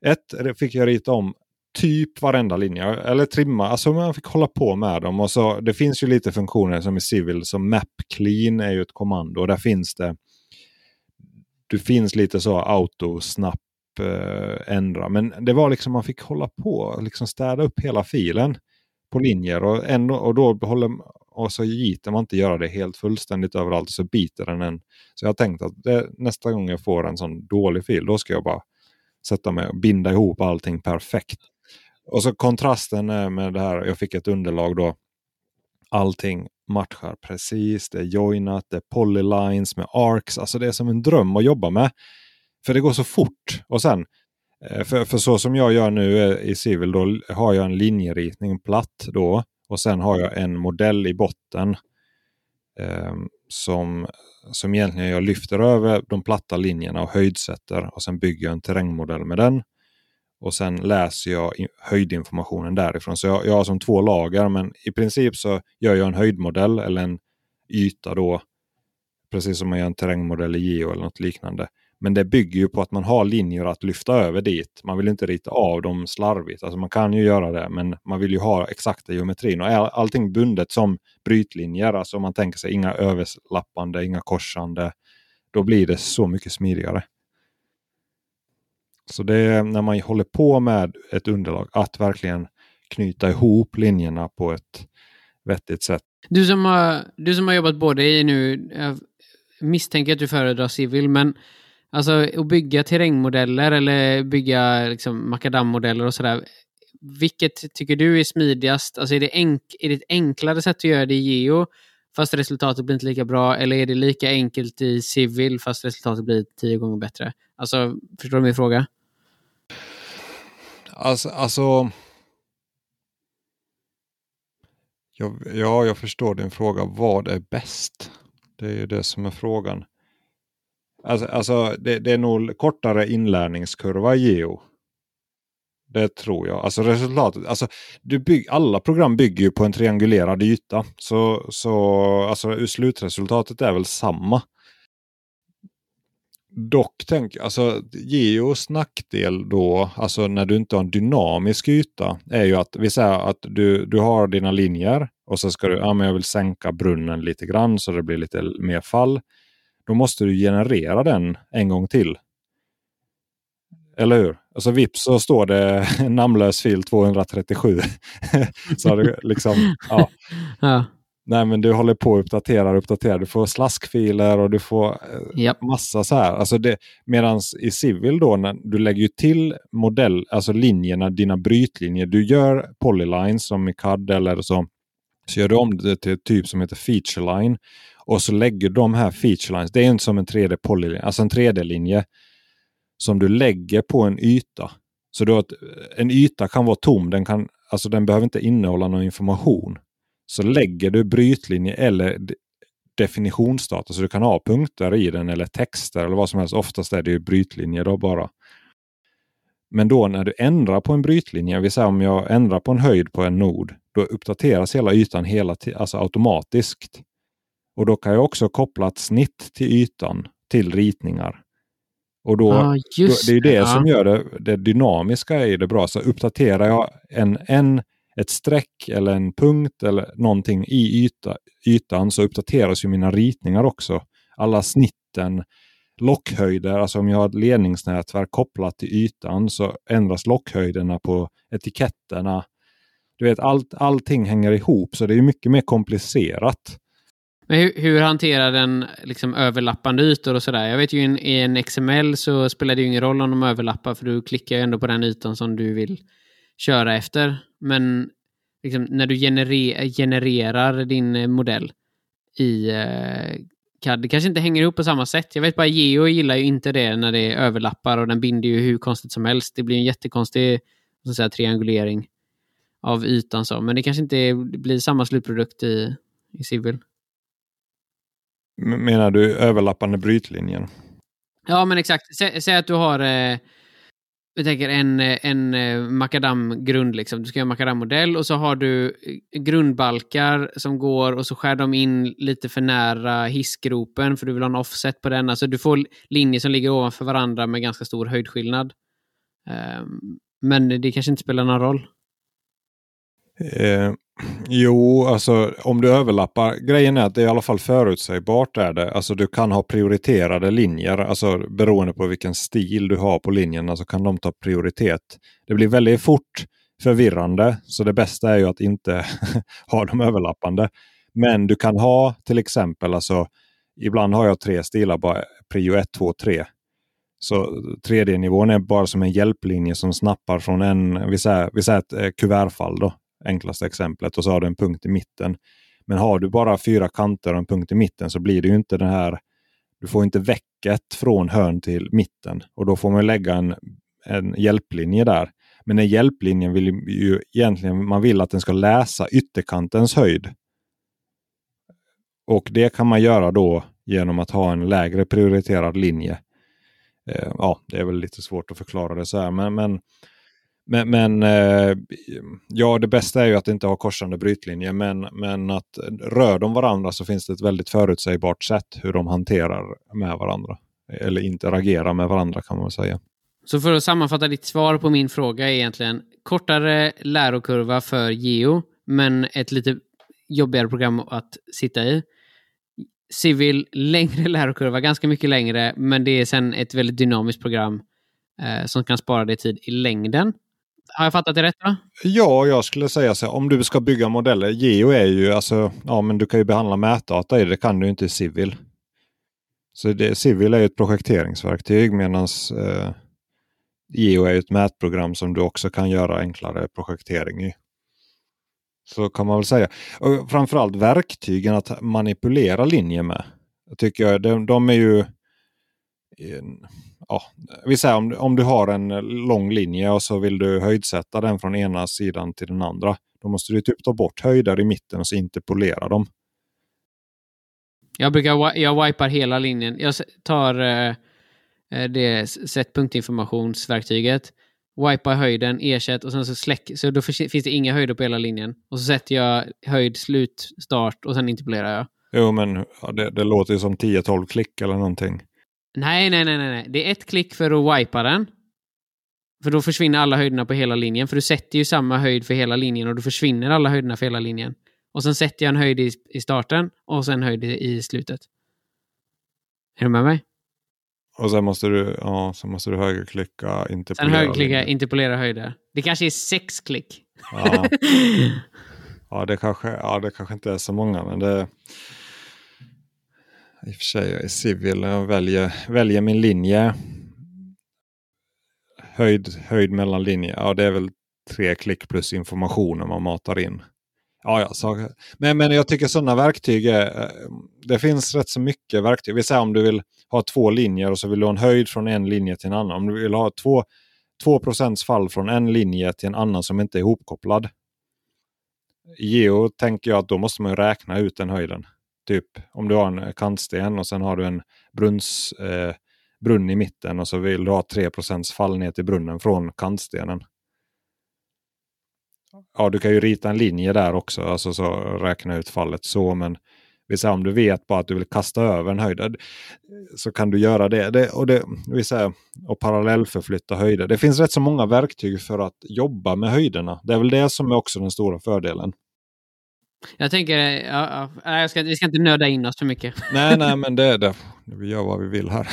Ett fick jag rita om typ varenda linje. Eller trimma, alltså man fick hålla på med dem. Och så, det finns ju lite funktioner som i Civil, som Map Clean är ju ett kommando. Där finns det det finns lite så autosnapp eh, ändra. Men det var liksom man fick hålla på liksom städa upp hela filen på linjer och, ändå, och då håller, och så gitar man inte göra det helt fullständigt överallt så biter den en. Så jag har tänkt att det, nästa gång jag får en sån dålig fil då ska jag bara sätta mig och binda ihop allting perfekt. Och så kontrasten är med det här, jag fick ett underlag då. Allting matchar precis, det är joinat, det är polylines med arcs. Alltså det är som en dröm att jobba med. För det går så fort. Och sen, eh, för, för så som jag gör nu eh, i Civil, då har jag en linjeritning platt då. Och sen har jag en modell i botten. Eh, som, som egentligen jag lyfter över de platta linjerna och höjdsätter. Och sen bygger jag en terrängmodell med den. Och sen läser jag höjdinformationen därifrån. Så jag, jag har som två lager men i princip så gör jag en höjdmodell eller en yta då. Precis som man gör en terrängmodell i Geo eller något liknande. Men det bygger ju på att man har linjer att lyfta över dit. Man vill inte rita av dem slarvigt. Alltså man kan ju göra det men man vill ju ha exakta geometrin. Och är allting bundet som brytlinjer, alltså om man tänker sig inga överlappande, inga korsande. Då blir det så mycket smidigare. Så det är när man håller på med ett underlag att verkligen knyta ihop linjerna på ett vettigt sätt. Du som har, du som har jobbat både i nu, jag misstänker att du föredrar civil, men alltså att bygga terrängmodeller eller bygga liksom makadammodeller och sådär. Vilket tycker du är smidigast? Alltså är det, enk, är det ett enklare sätt att göra det i geo fast resultatet blir inte lika bra? Eller är det lika enkelt i civil fast resultatet blir tio gånger bättre? Alltså, förstår du min fråga? Alltså, alltså jag, ja, jag förstår din fråga. Vad är bäst? Det är ju det som är frågan. Alltså, alltså det, det, är nog kortare inlärningskurva i geo. Det tror jag. Alltså resultatet. Alltså, du bygg, alla program bygger ju på en triangulerad yta. Så, så alltså, slutresultatet är väl samma. Dock, tänk, alltså Geos nackdel då, alltså när du inte har en dynamisk yta, är ju att vi säger att du, du har dina linjer och så ska du, ja men jag vill sänka brunnen lite grann så det blir lite mer fall. Då måste du generera den en gång till. Eller hur? Alltså vips så står det namnlös fil 237. så det liksom, ja. ja. Nej men du håller på att uppdatera och uppdatera. Du får slaskfiler och du får yep. Eh, massa så här. Alltså det, medans i Civil då, när du lägger till modell, alltså linjerna, dina brytlinjer. Du gör polylines som i CAD eller så. Så gör du om det till typ som heter feature line. Och så lägger de här feature lines, det är inte som en 3D polyline, alltså en 3D-linje. Som du lägger på en yta. Så du att, en yta kan vara tom, den, kan, alltså den behöver inte innehålla någon information så lägger du brytlinje eller definitionsdata. Så du kan ha punkter i den eller texter eller vad som helst. Oftast är det ju brytlinjer då bara. Men då när du ändrar på en brytlinje, vill säga om jag ändrar på en höjd på en nod, då uppdateras hela ytan hela alltså automatiskt. Och då kan jag också koppla ett snitt till ytan till ritningar. Och då, ah, då det är det ja. som gör det, det dynamiska i det bra. Så uppdaterar jag en, en ett streck eller en punkt eller någonting i yta, ytan så uppdateras ju mina ritningar också. Alla snitten, lockhöjder, alltså om jag har ett ledningsnätverk kopplat till ytan så ändras lockhöjderna på etiketterna. Du vet, allt, allting hänger ihop så det är mycket mer komplicerat. Men hur, hur hanterar den liksom överlappande ytor och sådär? Jag vet ju in, i en XML så spelar det ju ingen roll om de överlappar för du klickar ju ändå på den ytan som du vill köra efter. Men liksom, när du generer genererar din eh, modell i uh, CAD, det kanske inte hänger ihop på samma sätt. Jag vet bara Geo gillar ju inte det när det överlappar och den binder ju hur konstigt som helst. Det blir en jättekonstig så säga, triangulering av ytan. Så. Men det kanske inte blir samma slutprodukt i, i Civil. Menar du överlappande brytlinjen? Ja, men exakt. Sä, säg att du har eh, vi tänker en, en eh, makadamgrund, liksom. du ska göra en makadammodell och så har du eh, grundbalkar som går och så skär de in lite för nära hissgropen för du vill ha en offset på den. Alltså du får linjer som ligger ovanför varandra med ganska stor höjdskillnad. Ehm, men det kanske inte spelar någon roll. Eh, Jo, alltså om du överlappar. Grejen är att det är i alla fall förutsägbart. Är det. Alltså du kan ha prioriterade linjer. Alltså beroende på vilken stil du har på linjerna så kan de ta prioritet. Det blir väldigt fort förvirrande. Så det bästa är ju att inte ha dem överlappande. Men du kan ha till exempel, alltså, ibland har jag tre stilar, bara prio 1, 2, 3. Så 3D-nivån är bara som en hjälplinje som snappar från en, vi säger, vi säger ett eh, kuvertfall då, enklaste exemplet, och så har du en punkt i mitten. Men har du bara fyra kanter och en punkt i mitten så blir det ju inte den här, du får inte väcket från hörn till mitten och då får man lägga en, en hjälplinje där. Men den hjälplinjen vill ju egentligen, man vill att den ska läsa ytterkantens höjd. Och det kan man göra då genom att ha en lägre prioriterad linje. Eh, ja, det är väl lite svårt att förklara det så här. Men, men, men, men eh, ja, det bästa är ju att inte ha korsande brytlinjer. Men, men att rör de varandra så finns det ett väldigt förutsägbart sätt hur de hanterar med varandra. Eller interagerar med varandra kan man säga. Så för att sammanfatta ditt svar på min fråga är egentligen kortare lärokurva för geo, men ett lite jobbigare program att sitta i. Civil, längre lärokurva, ganska mycket längre, men det är sen ett väldigt dynamiskt program eh, som kan spara dig tid i längden. Har jag fattat det rätt? Va? Ja, jag skulle säga så. Om du ska bygga modeller. Geo är ju alltså, ja men du kan ju behandla mätdata i det. Det kan du inte i Civil. Så det, Civil är ju ett projekteringsverktyg medan eh, Geo är ett mätprogram som du också kan göra enklare projektering i. Så kan man väl säga. Och framförallt verktygen att manipulera linjer med. Jag tycker de, de är ju... Eh, Ja, vi säger om, om du har en lång linje och så vill du höjdsätta den från ena sidan till den andra. Då måste du typ ta bort höjder i mitten och så interpolera dem. Jag brukar jag wipar hela linjen. Jag tar eh, eh det sättpunktinformationsverktyget wipa höjden, ersätt och sen så släck. Så då finns det inga höjder på hela linjen. Och så sätter jag höjd, slut, start och sen interpolerar jag. Jo, men ja, det, det låter ju som 10-12 klick eller någonting. Nej, nej, nej, nej. Det är ett klick för att wipa den. För då försvinner alla höjderna på hela linjen. För du sätter ju samma höjd för hela linjen och då försvinner alla höjderna för hela linjen. Och sen sätter jag en höjd i, i starten och sen höjd i, i slutet. Är du med mig? Och sen måste du, ja, sen måste du högerklicka, interpolera. Sen högerklicka, interpolera höjder. Det kanske är sex klick. Ja, ja, det, kanske, ja det kanske inte är så många, men det... I och för sig, jag är civil och väljer, väljer min linje. Höjd, höjd mellan linjer, ja det är väl tre klick plus informationen man matar in. Ja, ja, så, men, men jag tycker sådana verktyg är, eh, det finns rätt så mycket verktyg. Vi säger om du vill ha två linjer och så vill du ha en höjd från en linje till en annan. Om du vill ha två, procents fall från en linje till en annan som inte är ihopkopplad. I geo tänker jag att då måste man räkna ut den höjden. Typ om du har en kantsten och sen har du en brunns, eh, brunn i mitten och så vill du ha 3 fall ner till brunnen från kantstenen ja, du kan ju rita en linje där också, alltså så räkna ut fallet så. Men vi säger, om du vet bara att du vill kasta över en höjd så kan du göra det. det och, det vi säger, och parallellförflytta höjder. Det finns rätt så många verktyg för att jobba med höjderna. Det är väl det som är också den stora fördelen. Jag tänker, ja, ja, jag ska, vi ska inte nöda in oss för mycket. Nej, nej, men det är det. Vi gör vad vi vill här.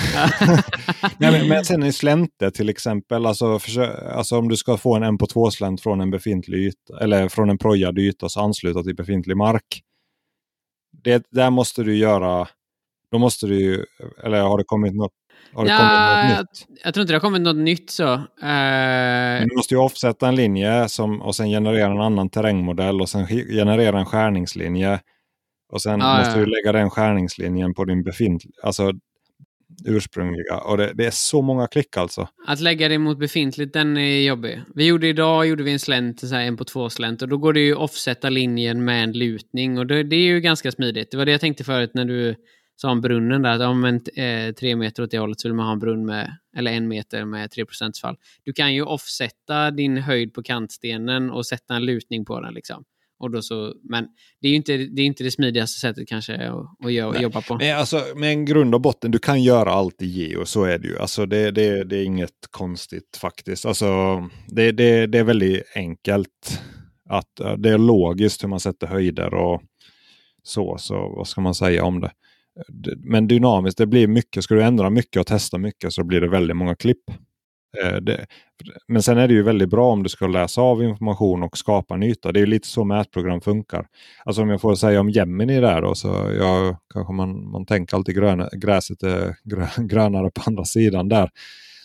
nej, men, men sen i slänte till exempel, alltså, för, alltså om du ska få en M på 2-slänt från en befintlig yta, eller från en projad yta så ansluta till befintlig mark. Det, där måste du göra, då måste du ju, eller har det kommit något har det ja, kommit något nytt? Jag tror inte det har kommit något nytt så. Uh... Men du måste ju offsätta en linje som, och sen generera en annan terrängmodell och sen generera en skärningslinje. Och sen ah, måste ja. du lägga den skärningslinjen på din befintliga, alltså ursprungliga. Och det, det, är så många klick alltså. Att lägga det mot befintligt, den är jobbig. Vi gjorde idag gjorde vi en slänt, så en på två slänt. Och då går det ju att offsätta linjen med en lutning. Och det, det är ju ganska smidigt. Det var det jag tänkte förut när du sa om brunnen där, att om en, eh, tre meter åt det hållet så vill man ha en brunn med, eller en meter med 3% fall. Du kan ju offsätta din höjd på kantstenen och sätta en lutning på den. Liksom. Och då så, men det är ju inte det, är inte det smidigaste sättet kanske att, att jobba på. Men alltså, med en grund och botten, du kan göra allt i geo, så är det ju. Alltså, det, det, det är inget konstigt faktiskt. Alltså, det, det, det är väldigt enkelt. Att det är logiskt hur man sätter höjder och så. Så vad ska man säga om det? Men dynamiskt, det blir mycket. Ska du ändra mycket och testa mycket så blir det väldigt många klipp. Eh, det, men sen är det ju väldigt bra om du ska läsa av information och skapa en yta. Det är ju lite så mätprogram funkar. Alltså om jag får säga om Gemini där då, så jag, kanske man, man tänker alltid gröna, gräset är grö, grönare på andra sidan där.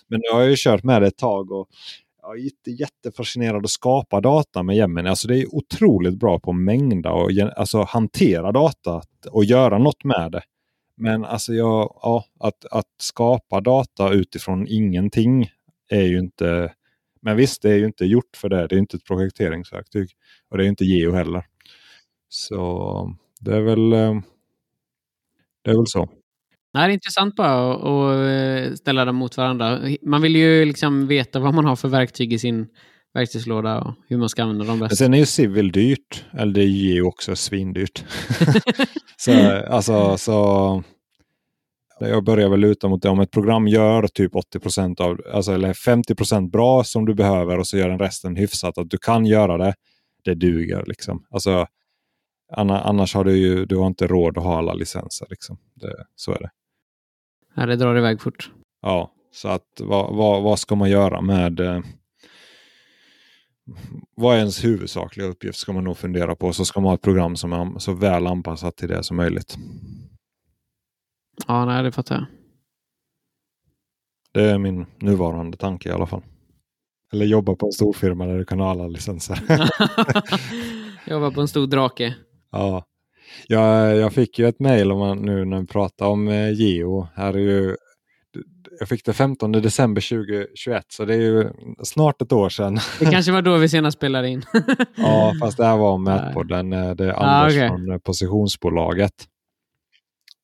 Men nu har jag ju kört med det ett tag och jag är jätte, jättefascinerad att skapa data med Gemini. Alltså det är otroligt bra på att mängda och alltså hantera data och göra något med det. Men alltså jag, ja, att, att skapa data utifrån ingenting är ju inte... Men visst, det är ju inte gjort för det. Det är inte ett projekteringsverktyg. Och det är inte Geo heller. Så det är väl, eh, det är väl så. Nej, det är intressant bara att- eh, ställa dem mot varandra. Man vill ju liksom veta vad man har för verktyg i sin verktygslåda och hur man ska använda dem Men bäst. sen är ju Civil dyrt. Eller det är ju också svindyrt. så, alltså, så jag börjar väl luta mot det. Om ett program gör typ 80% av, alltså, eller 50% bra som du behöver och så gör den resten hyfsat. Att du kan göra det. Det duger liksom. Alltså, anna- annars har du ju du har inte råd att ha alla licenser. Liksom. Det, så är det. Ja, det drar iväg fort. Ja, så att vad, vad, vad ska man göra med eh, vad är ens huvudsakliga uppgift ska man nog fundera på. Så ska man ha ett program som är så väl anpassat till det som möjligt. Ja, nej, det fattar jag. Det är min nuvarande tanke i alla fall. Eller jobba på en stor firma där du kan ha alla licenser. Jobbar på en stor drake. ja. jag, jag fick ju ett mejl nu när vi pratar om eh, Geo. Här är ju, jag fick det 15 december 2021 så det är ju snart ett år sedan. Det kanske var då vi senast spelade in. Ja, fast det här var Mätpodden. eh, Det är Ah, Anders okej. från eh, Positionsbolaget.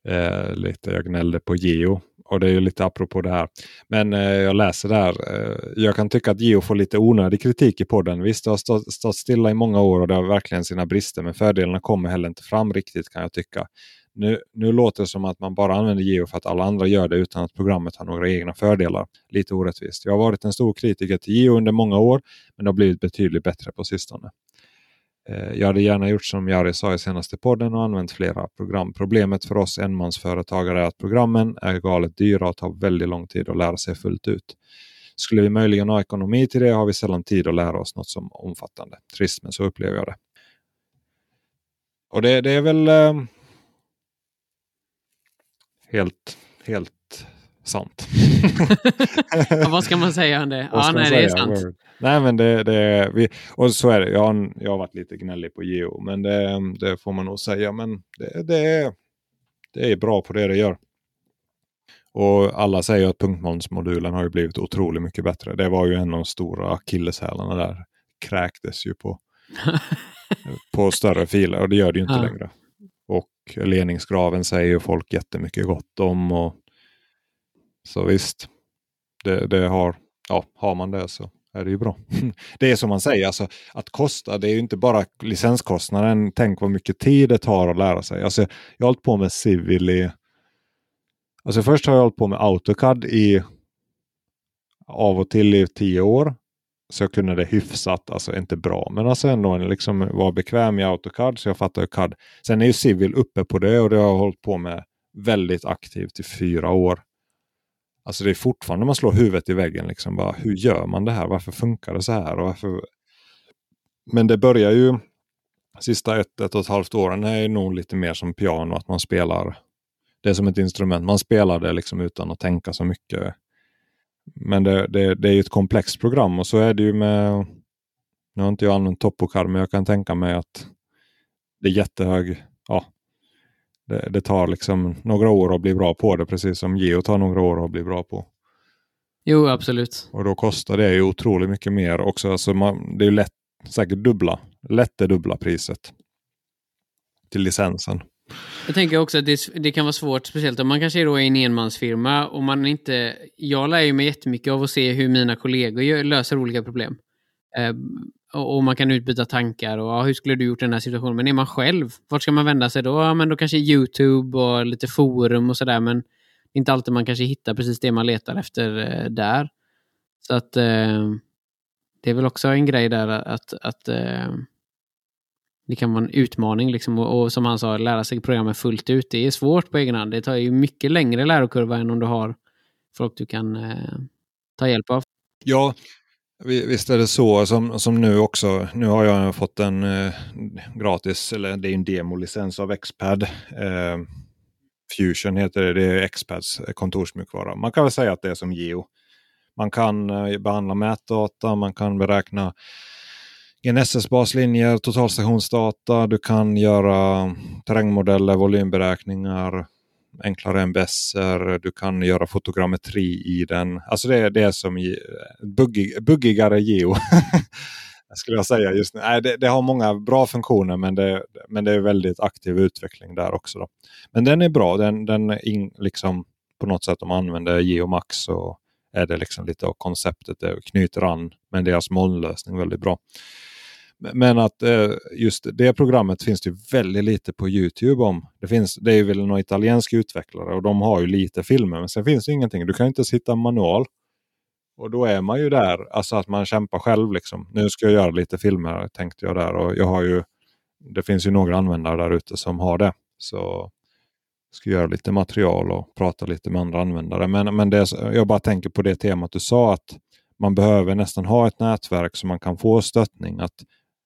Eh, lite, jag gnällde på Geo. Och det är ju lite apropå det här. Men eh, jag läser där. Eh, jag kan tycka att Geo får lite onödig kritik i podden. Visst, det har stått, stått stilla i många år och det har verkligen sina brister. Men fördelarna kommer heller inte fram riktigt kan jag tycka. Nu, nu låter det som att man bara använder Geo för att alla andra gör det utan att programmet har några egna fördelar. Lite orättvist. Jag har varit en stor kritiker till Geo under många år men det har blivit betydligt bättre på sistone. Eh, jag hade gärna gjort som Jari sa i senaste podden och använt flera program. Problemet för oss enmansföretagare är att programmen är galet dyra och tar väldigt lång tid att lära sig fullt ut. Skulle vi möjligen ha ekonomi till det har vi sällan tid att lära oss något som omfattande. Trist men så upplever jag det. Och det, det är väl eh, helt, helt sant. Ja, vad ska man säga om det? Ja, nej, det är sant. Nej, men det, det, vi, och så är det. Jag har, jag har varit lite gnällig på Geo, men det, det får man nog säga. Men det, det, är, det är bra på det det gör. Och alla säger att punktmolnsmodulen har ju blivit otroligt mycket bättre. Det var ju en av de stora akilleshälarna där. Kräktes ju på, på större filer och det gör det ju inte Ja. längre. Och ledningsgraven säger ju folk jättemycket gott om. Och, så visst, det, det har, ja, har man det så är det ju bra. Det är som man säger, alltså, att kosta, det är ju inte bara licenskostnaden. Tänk vad mycket tid det tar att lära sig. Alltså, jag har hållit på med Civil i... Alltså först har jag hållit på med AutoCAD i av och till i tio år. Så jag kunde det hyfsat, alltså inte bra, men alltså ändå liksom var bekväm i AutoCAD så jag fattar ju CAD. Sen är ju Civil uppe på det och det har jag hållit på med väldigt aktivt i fyra år. Alltså det är fortfarande man slår huvudet i väggen. Liksom bara, hur gör man det här? Varför funkar det så här? Och varför... Men det börjar ju sista ett, ett och ett halvt åren är nog lite mer som piano. Att man spelar det är som ett instrument. Man spelar det liksom utan att tänka så mycket. Men det, det, det är ju ett komplext program och så är det ju med nu har inte jag använt Topocard men jag kan tänka mig att det är jättehög ja, det, det tar liksom några år att bli bra på det precis som Geo tar några år att bli bra på. Jo, absolut. Och då kostar det ju otroligt mycket mer också. Alltså man, det är ju lätt, säkert dubbla, lätt det dubbla priset till licensen. Jag tänker också att det, det kan vara svårt, speciellt om man kanske är då i en enmansfirma och man inte... Jag lär ju mig jättemycket av att se hur mina kollegor gör, löser olika problem. Eh, och, och man kan utbyta tankar och ja, hur skulle du gjort i den här situationen? Men är man själv, vart ska man vända sig då? Ja, men då kanske YouTube och lite forum och sådär, men det är inte alltid man kanske hittar precis det man letar efter eh, där. Så att eh, det är väl också en grej där att, att eh, det kan vara en utmaning liksom, och, och, som han sa, lära sig programmet fullt ut. Det är svårt på egen hand. Det tar ju mycket längre lärokurva än om du har folk du kan eh, ta hjälp av. Ja, visst är det så som, som nu också. Nu har jag fått en eh, gratis, eller det är en demolicens av Xpad. Eh, Fusion heter det, det är Xpads kontorsmjukvara. Man kan väl säga att det är som Geo. Man kan eh, behandla mätdata, man kan beräkna GNSS-baslinjer, totalstationsdata, du kan göra terrängmodeller, volymberäkningar, enklare MBS, du kan göra fotogrammetri i den. Alltså det, är det som buggig, buggigare geo. skulle jag säga just nu. Nej, det, det, har många bra funktioner men det, men det är väldigt aktiv utveckling där också. Då. Men den är bra. Den, den in, liksom, på något sätt om man använder Geomax så är det liksom lite av konceptet. Det knyter an med deras molnlösning väldigt bra. Men att eh, just det programmet finns det väldigt lite på Youtube om. Det, finns, det är väl någon italiensk utvecklare och de har ju lite filmer. Men sen finns det ingenting. Du kan inte sitta manual. Och då är man ju där, alltså att man kämpar själv. Liksom. Nu ska jag göra lite filmer tänkte jag där. Och jag har ju, det finns ju några användare där ute som har det. Så jag ska göra lite material och prata lite med andra användare. Men, men det, jag bara tänker på det temat du sa att man behöver nästan ha ett nätverk så man kan få stöttning. Att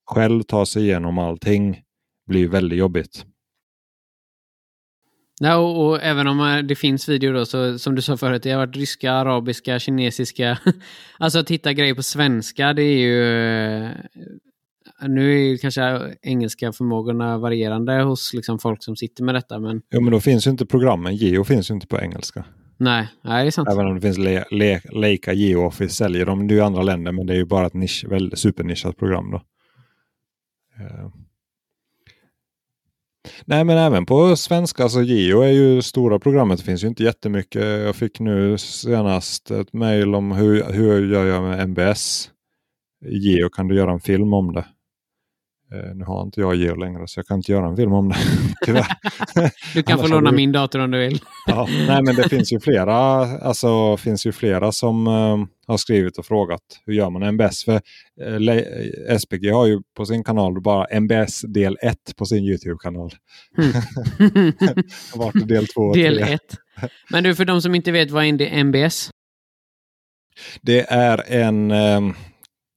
själv ta sig igenom allting blir väldigt jobbigt. Ja, och, och, även om eh, det finns videor då, så som du sa förut, det har varit ryska, arabiska, kinesiska. alltså att hitta grejer på svenska, det är ju... Eh, nu är ju kanske engelska förmågorna varierande hos liksom folk som sitter med detta. Men... Jo, men då finns ju inte programmen. Geo finns ju inte på engelska. Nej, nej det är sant. Även om det finns le, le, Leica GeoOffice säljer de i andra länder, men det är ju bara ett nisch, väldigt supernischat program. då. Eh. Nej men även på svenska, alltså Geo är ju stora programmet. Det finns ju inte jättemycket. Jag fick nu senast ett mejl om hur, hur gör jag med MBS. Geo kan du göra en film om det. Eh, nu har inte jag Geo längre så jag kan inte göra en film om det. Tyvärr. du kan få låna du... min dator om du vill. ja, nej men det finns ju flera, alltså, finns ju flera som uh, har skrivit och frågat hur gör man MBS? För uh, eh, SPG har ju på sin kanal bara MBS del 1 på sin Youtube-kanal. Mm. Vart del 2 och Del 1. Men du, för de som inte vet, vad är MBS? Det är en um,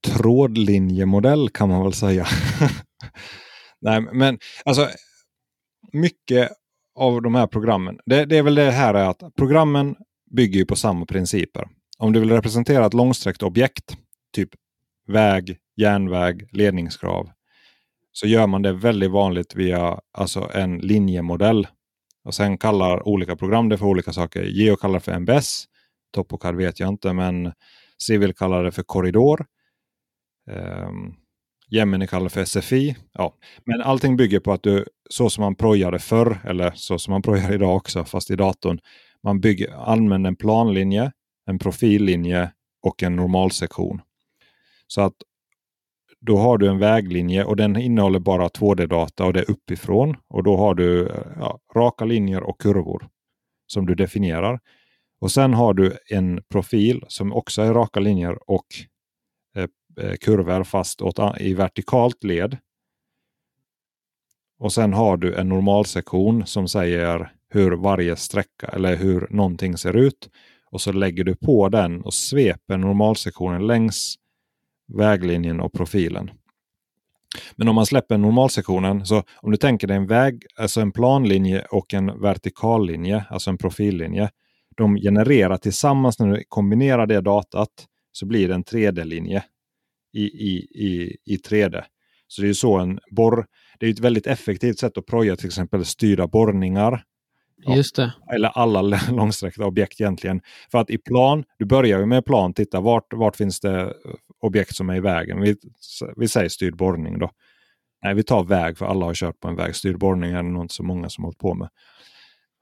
trådlinjemodell kan man väl säga. Nej, men alltså mycket av de här programmen. Det, det, är väl det här att programmen bygger på samma principer. Om du vill representera ett långsträckt objekt, typ väg, järnväg, ledningskrav, så gör man det väldigt vanligt via alltså en linjemodell. Och sen kallar olika program det för olika saker. Geo kallar det för MBS. Topocad vet jag inte, men Civil kallar det för korridor. Ehm, um, Gemini kallar för SFI. Ja. Men allting bygger på att du, så som man projade förr, eller så som man projar idag också, fast i datorn. Man bygger, använder en planlinje, en profillinje och en normalsektion. Så att då har du en väglinje och den innehåller bara 2D-data och det är uppifrån. Och då har du ja, raka linjer och kurvor som du definierar. Och sen har du en profil som också är raka linjer och Eh, kurvor fast åt, i vertikalt led. Och sen har du en normalsektion som säger hur varje sträcka eller hur någonting ser ut. Och så lägger du på den och sveper normalsektionen längs väglinjen och profilen. Men om man släpper normalsektionen, så om du tänker dig en väg, alltså en planlinje och en vertikallinje, alltså en profillinje. De genererar tillsammans, när du kombinerar det datat, så blir det en 3D-linje i, i, i, i 3D. Så det är så en borr, det är ett väldigt effektivt sätt att proja till exempel styrda borrningar. Just det. Eller alla långsträckta objekt egentligen. För att i plan, du börjar ju med plan, titta vart, vart finns det objekt som är i vägen. Vi, vi säger styrd borrning då. Nej, vi tar väg för alla har kört på en väg. Styrd borrning är det nog inte så många som har hållit på med.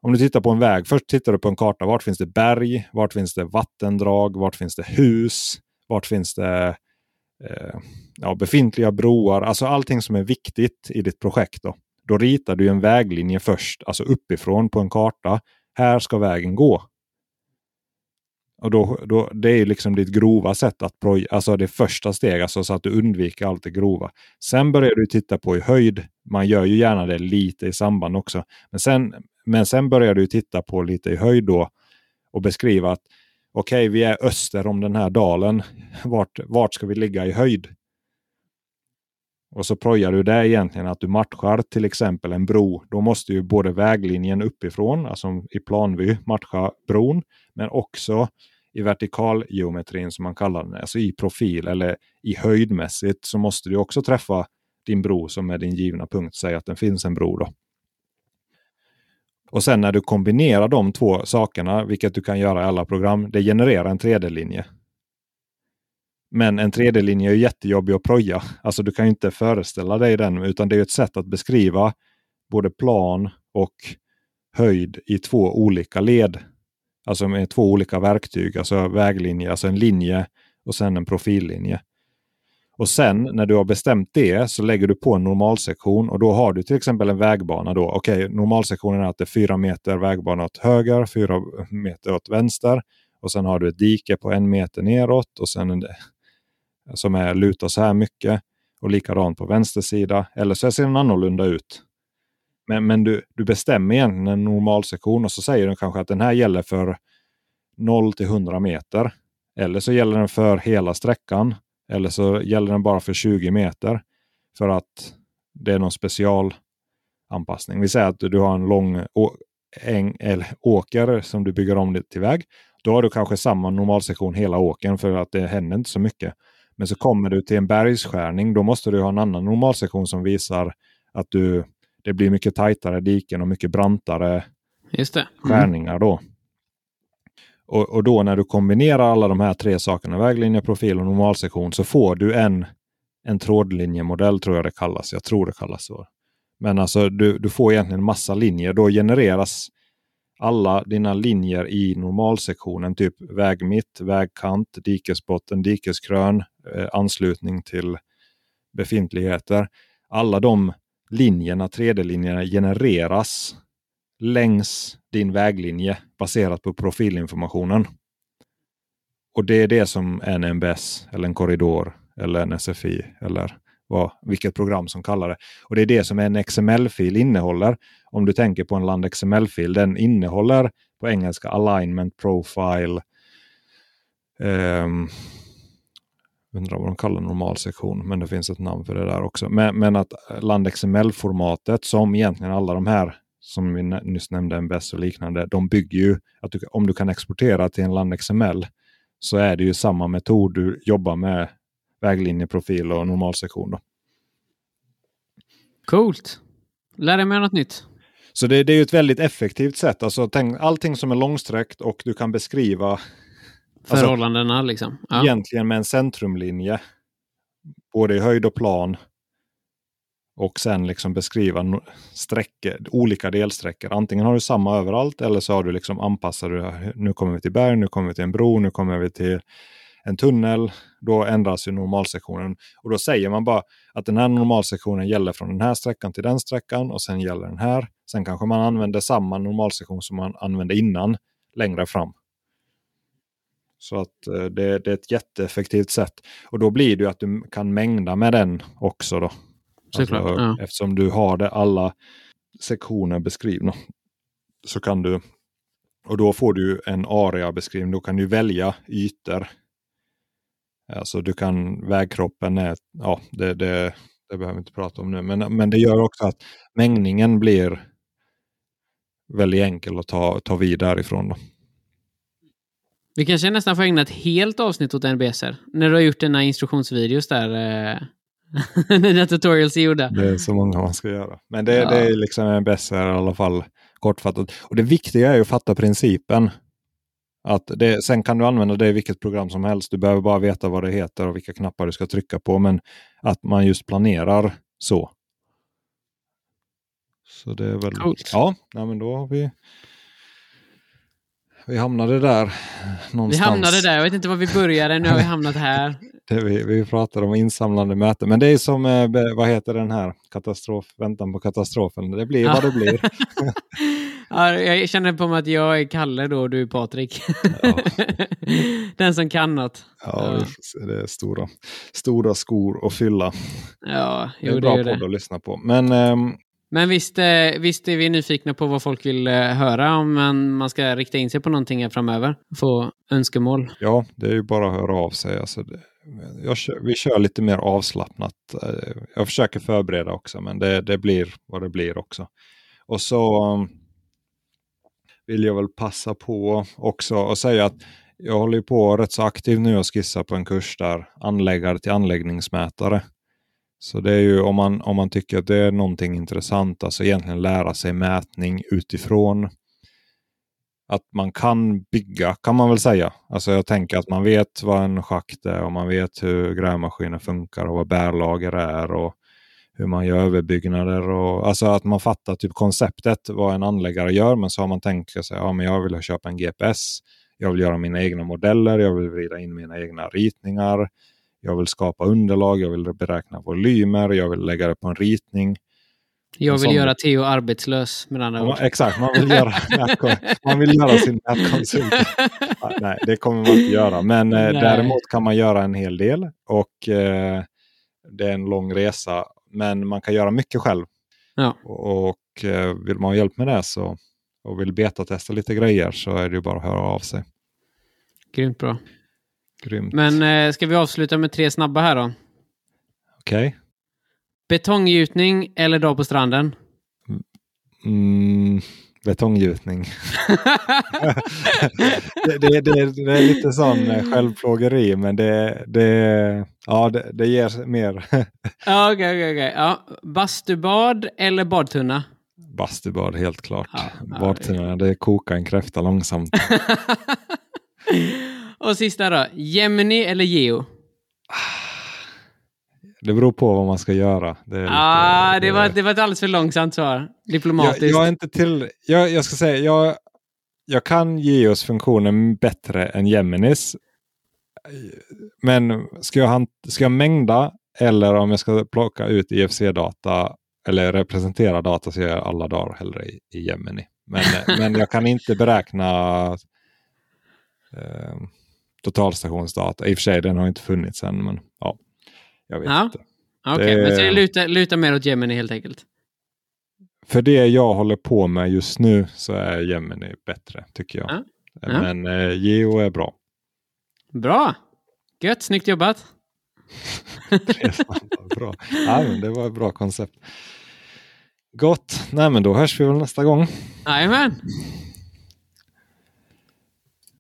Om du tittar på en väg, först tittar du på en karta. Vart finns det berg? Vart finns det vattendrag? Vart finns det hus? Vart finns det eh, ja, befintliga broar, alltså allting som är viktigt i ditt projekt. Då, då ritar du en väglinje först, alltså uppifrån på en karta. Här ska vägen gå. Och då, då, det är liksom ditt grova sätt att proj alltså det första steget, alltså så att du undviker allt det grova. Sen börjar du titta på i höjd. Man gör ju gärna det lite i samband också. Men sen, men sen börjar du titta på lite i höjd då och beskriva att okej, okay, vi är öster om den här dalen. Vart, vart ska vi ligga i höjd? Och så projar du det egentligen att du matchar till exempel en bro. Då måste ju både väglinjen uppifrån, alltså i planvy, matcha bron. Men också i vertikalgeometrin som man kallar den, alltså i profil eller i höjdmässigt så måste du också träffa din bro som är din givna punkt. Säg att det finns en bro då. Och sen när du kombinerar de två sakerna, vilket du kan göra i alla program, det genererar en 3D-linje. Men en 3D-linje är jättejobbig att proja. Alltså du kan ju inte föreställa dig den, utan det är ett sätt att beskriva både plan och höjd i två olika led. Alltså med två olika verktyg, alltså väglinje, alltså en linje och sen en profillinje. Och sen när du har bestämt det så lägger du på en normalsektion och då har du till exempel en vägbana. då. Okej, normalsektionen är att det är fyra meter vägbana åt höger, fyra meter åt vänster och sen har du ett dike på en meter neråt och sen en, som är lutar så här mycket och likadant på vänster sida. Eller så ser den annorlunda ut. Men, men du, du bestämmer egentligen en normalsektion och så säger den kanske att den här gäller för 0 till 100 meter. Eller så gäller den för hela sträckan. Eller så gäller den bara för 20 meter. För att det är någon specialanpassning. Vi säger att du har en lång äng, eller åker som du bygger om till väg. Då har du kanske samma normalsektion hela åkern för att det händer inte så mycket. Men så kommer du till en bergsskärning. Då måste du ha en annan normalsektion som visar att du, det blir mycket tajtare diken och mycket brantare Just det. Mm. skärningar. Då. Och, och då när du kombinerar alla de här tre sakerna, väglinje, profil och normalsektion, så får du en, en trådlinjemodell tror jag det kallas. Jag tror det kallas så. Men alltså du, du får egentligen massa linjer. Då genereras alla dina linjer i normalsektionen, typ väg mitt, vägkant, dikesbotten, dikeskrön, eh, anslutning till befintligheter. Alla de linjerna, 3D-linjerna genereras längs din väglinje baserat på profilinformationen. Och det är det som en MBS eller en korridor eller en SFI eller vad, vilket program som kallar det. Och det är det som en XML-fil innehåller. Om du tänker på en land XML-fil, den innehåller på engelska alignment profile. Um, undrar vad de kallar normalsektion, men det finns ett namn för det där också. Men, men att land XML-formatet som egentligen alla de här som vi nyss nämnde, MBS och liknande, de bygger ju att du, om du kan exportera till en land XML så är det ju samma metod du jobbar med väglinjeprofil och normalsektion. Då. Coolt! Lär dig med något nytt. Så det, det är ett väldigt effektivt sätt. Alltså, tänk, allting som är långsträckt och du kan beskriva alltså, förhållandena. Alltså, liksom. Ja. Egentligen med en centrumlinje. Både i höjd och plan. Och sen liksom beskriva sträckor, olika delsträckor. Antingen har du samma överallt eller så har du liksom anpassar du. Nu kommer vi till berg, nu kommer vi till en bro, nu kommer vi till en tunnel, då ändras ju normalsektionen. Och då säger man bara att den här normalsektionen gäller från den här sträckan till den sträckan och sen gäller den här. Sen kanske man använder samma normalsektion som man använde innan längre fram. Så att eh, det, det, är ett jätteeffektivt sätt. Och då blir det ju att du kan mängda med den också. Då. Alltså, ja. Eftersom du har det alla sektioner beskrivna. Så kan du, och då får du en area-beskrivning. Då kan du välja ytor Alltså du kan, vägkroppen är, ja det, det, det behöver vi inte prata om nu, men, men det gör också att mängningen blir väldigt enkel att ta, ta vid därifrån. Då. Vi kanske nästan får ägna ett helt avsnitt åt NBSR. När du har gjort dina instruktionsvideos där. Dina tutorials är gjorda. Det är så många man ska göra. Men det, ja. det är liksom NBSR i alla fall kortfattat. Och det viktiga är att fatta principen. Att det, sen kan du använda det i vilket program som helst. Du behöver bara veta vad det heter och vilka knappar du ska trycka på. Men att man just planerar så. Så det är väl... Coolt. Ja, ja, men då har vi... Vi hamnade där någonstans. Vi hamnade där. Jag vet inte var vi började. Nu har vi hamnat här. Vi, vi pratar om insamlande möten. Men det är som, eh, vad heter den här, katastrof, väntan på katastrofen. Det blir vad det blir. Ja, jag känner på mig att jag är Kalle då och du är Patrik. Ja. Den som kan något. Ja, det är stora, stora skor att fylla. Ja, Det är jo, en det är bra ju det. podd att lyssna på. Men ehm, Men visst, eh, visst är vi nyfikna på vad folk vill eh, höra om man, man ska rikta in sig på någonting framöver. Få önskemål. ja, det är ju bara att höra av sig. Alltså det, jag kör, vi kör lite mer avslappnat. Eh, jag försöker förbereda också, men det, det blir vad det blir också. Och så mm, vill jag väl passa på också och säga att jag håller på rätt så aktivt nu och skissar på en kurs där anläggare till anläggningsmätare. Så det är ju om man, om man tycker att det är någonting intressant, alltså egentligen lära sig mätning utifrån att man kan bygga, kan man väl säga. Alltså jag tänker att man vet vad en schakt är och man vet hur grävmaskiner funkar och vad bärlager är och hur man gör överbyggnader. Och, alltså att man fattar typ konceptet vad en anläggare gör men så har man tänkt sig ja, men jag vill köpa en GPS. Jag vill göra mina egna modeller, jag vill vrida in mina egna ritningar. Jag vill skapa underlag, jag vill beräkna volymer, jag vill lägga det på en ritning. Jag vill sån- göra Theo arbetslös med andra Ja, exakt, man vill göra, man vill göra sin nätkonsult. Nej, det kommer man inte göra. Men eh, däremot kan man göra en hel del. Och eh, det är en lång resa. Men man kan göra mycket själv. Ja. Och, och eh, vill man ha hjälp med det så, och vill betatesta lite grejer så är det ju bara att höra av sig. Grymt bra. Grymt. Men eh, ska vi avsluta med tre snabba här då? Okej. Betonggjutning eller dag på stranden? Mm, betonggjutning. det, det, det, det är lite sån eh, självplågeri men det, det, ja, det, det ger mer okej, okej, okej. Ja, Bastubad eller badtunna? bastubad helt klart. Ja, ja, Badtunnorna, det kokar en kräfta långsamt. Och sista då, Gemini eller Geo? Det beror på vad man ska göra. Det, lite- Ah, det, var, det var ett alldeles för långsamt svar. jag, Diplomatiskt. jag är inte till... Jag, jag ska säga, jag, jag kan Geos funktionen bättre än Geminis. Men ska jag, ska jag mängda eller om jag ska plocka ut IFC-data eller representera data så gör jag alla dagar hellre i, i Gemini. Men, men jag kan inte beräkna eh, totalstationsdata. I och för sig, den har inte funnits än, men ja, jag vet Ja. inte. Okej, det- men så det lutar, lutar mer åt Gemini helt enkelt. För det jag håller på med just nu så är Gemini bättre, tycker jag. Ja. Ja. Men eh, Geo är bra. Bra! Gött, snyggt jobbat. bra. Ja, men det var ett bra koncept. Gott. Nej, men då hörs vi väl nästa gång. Jajamän!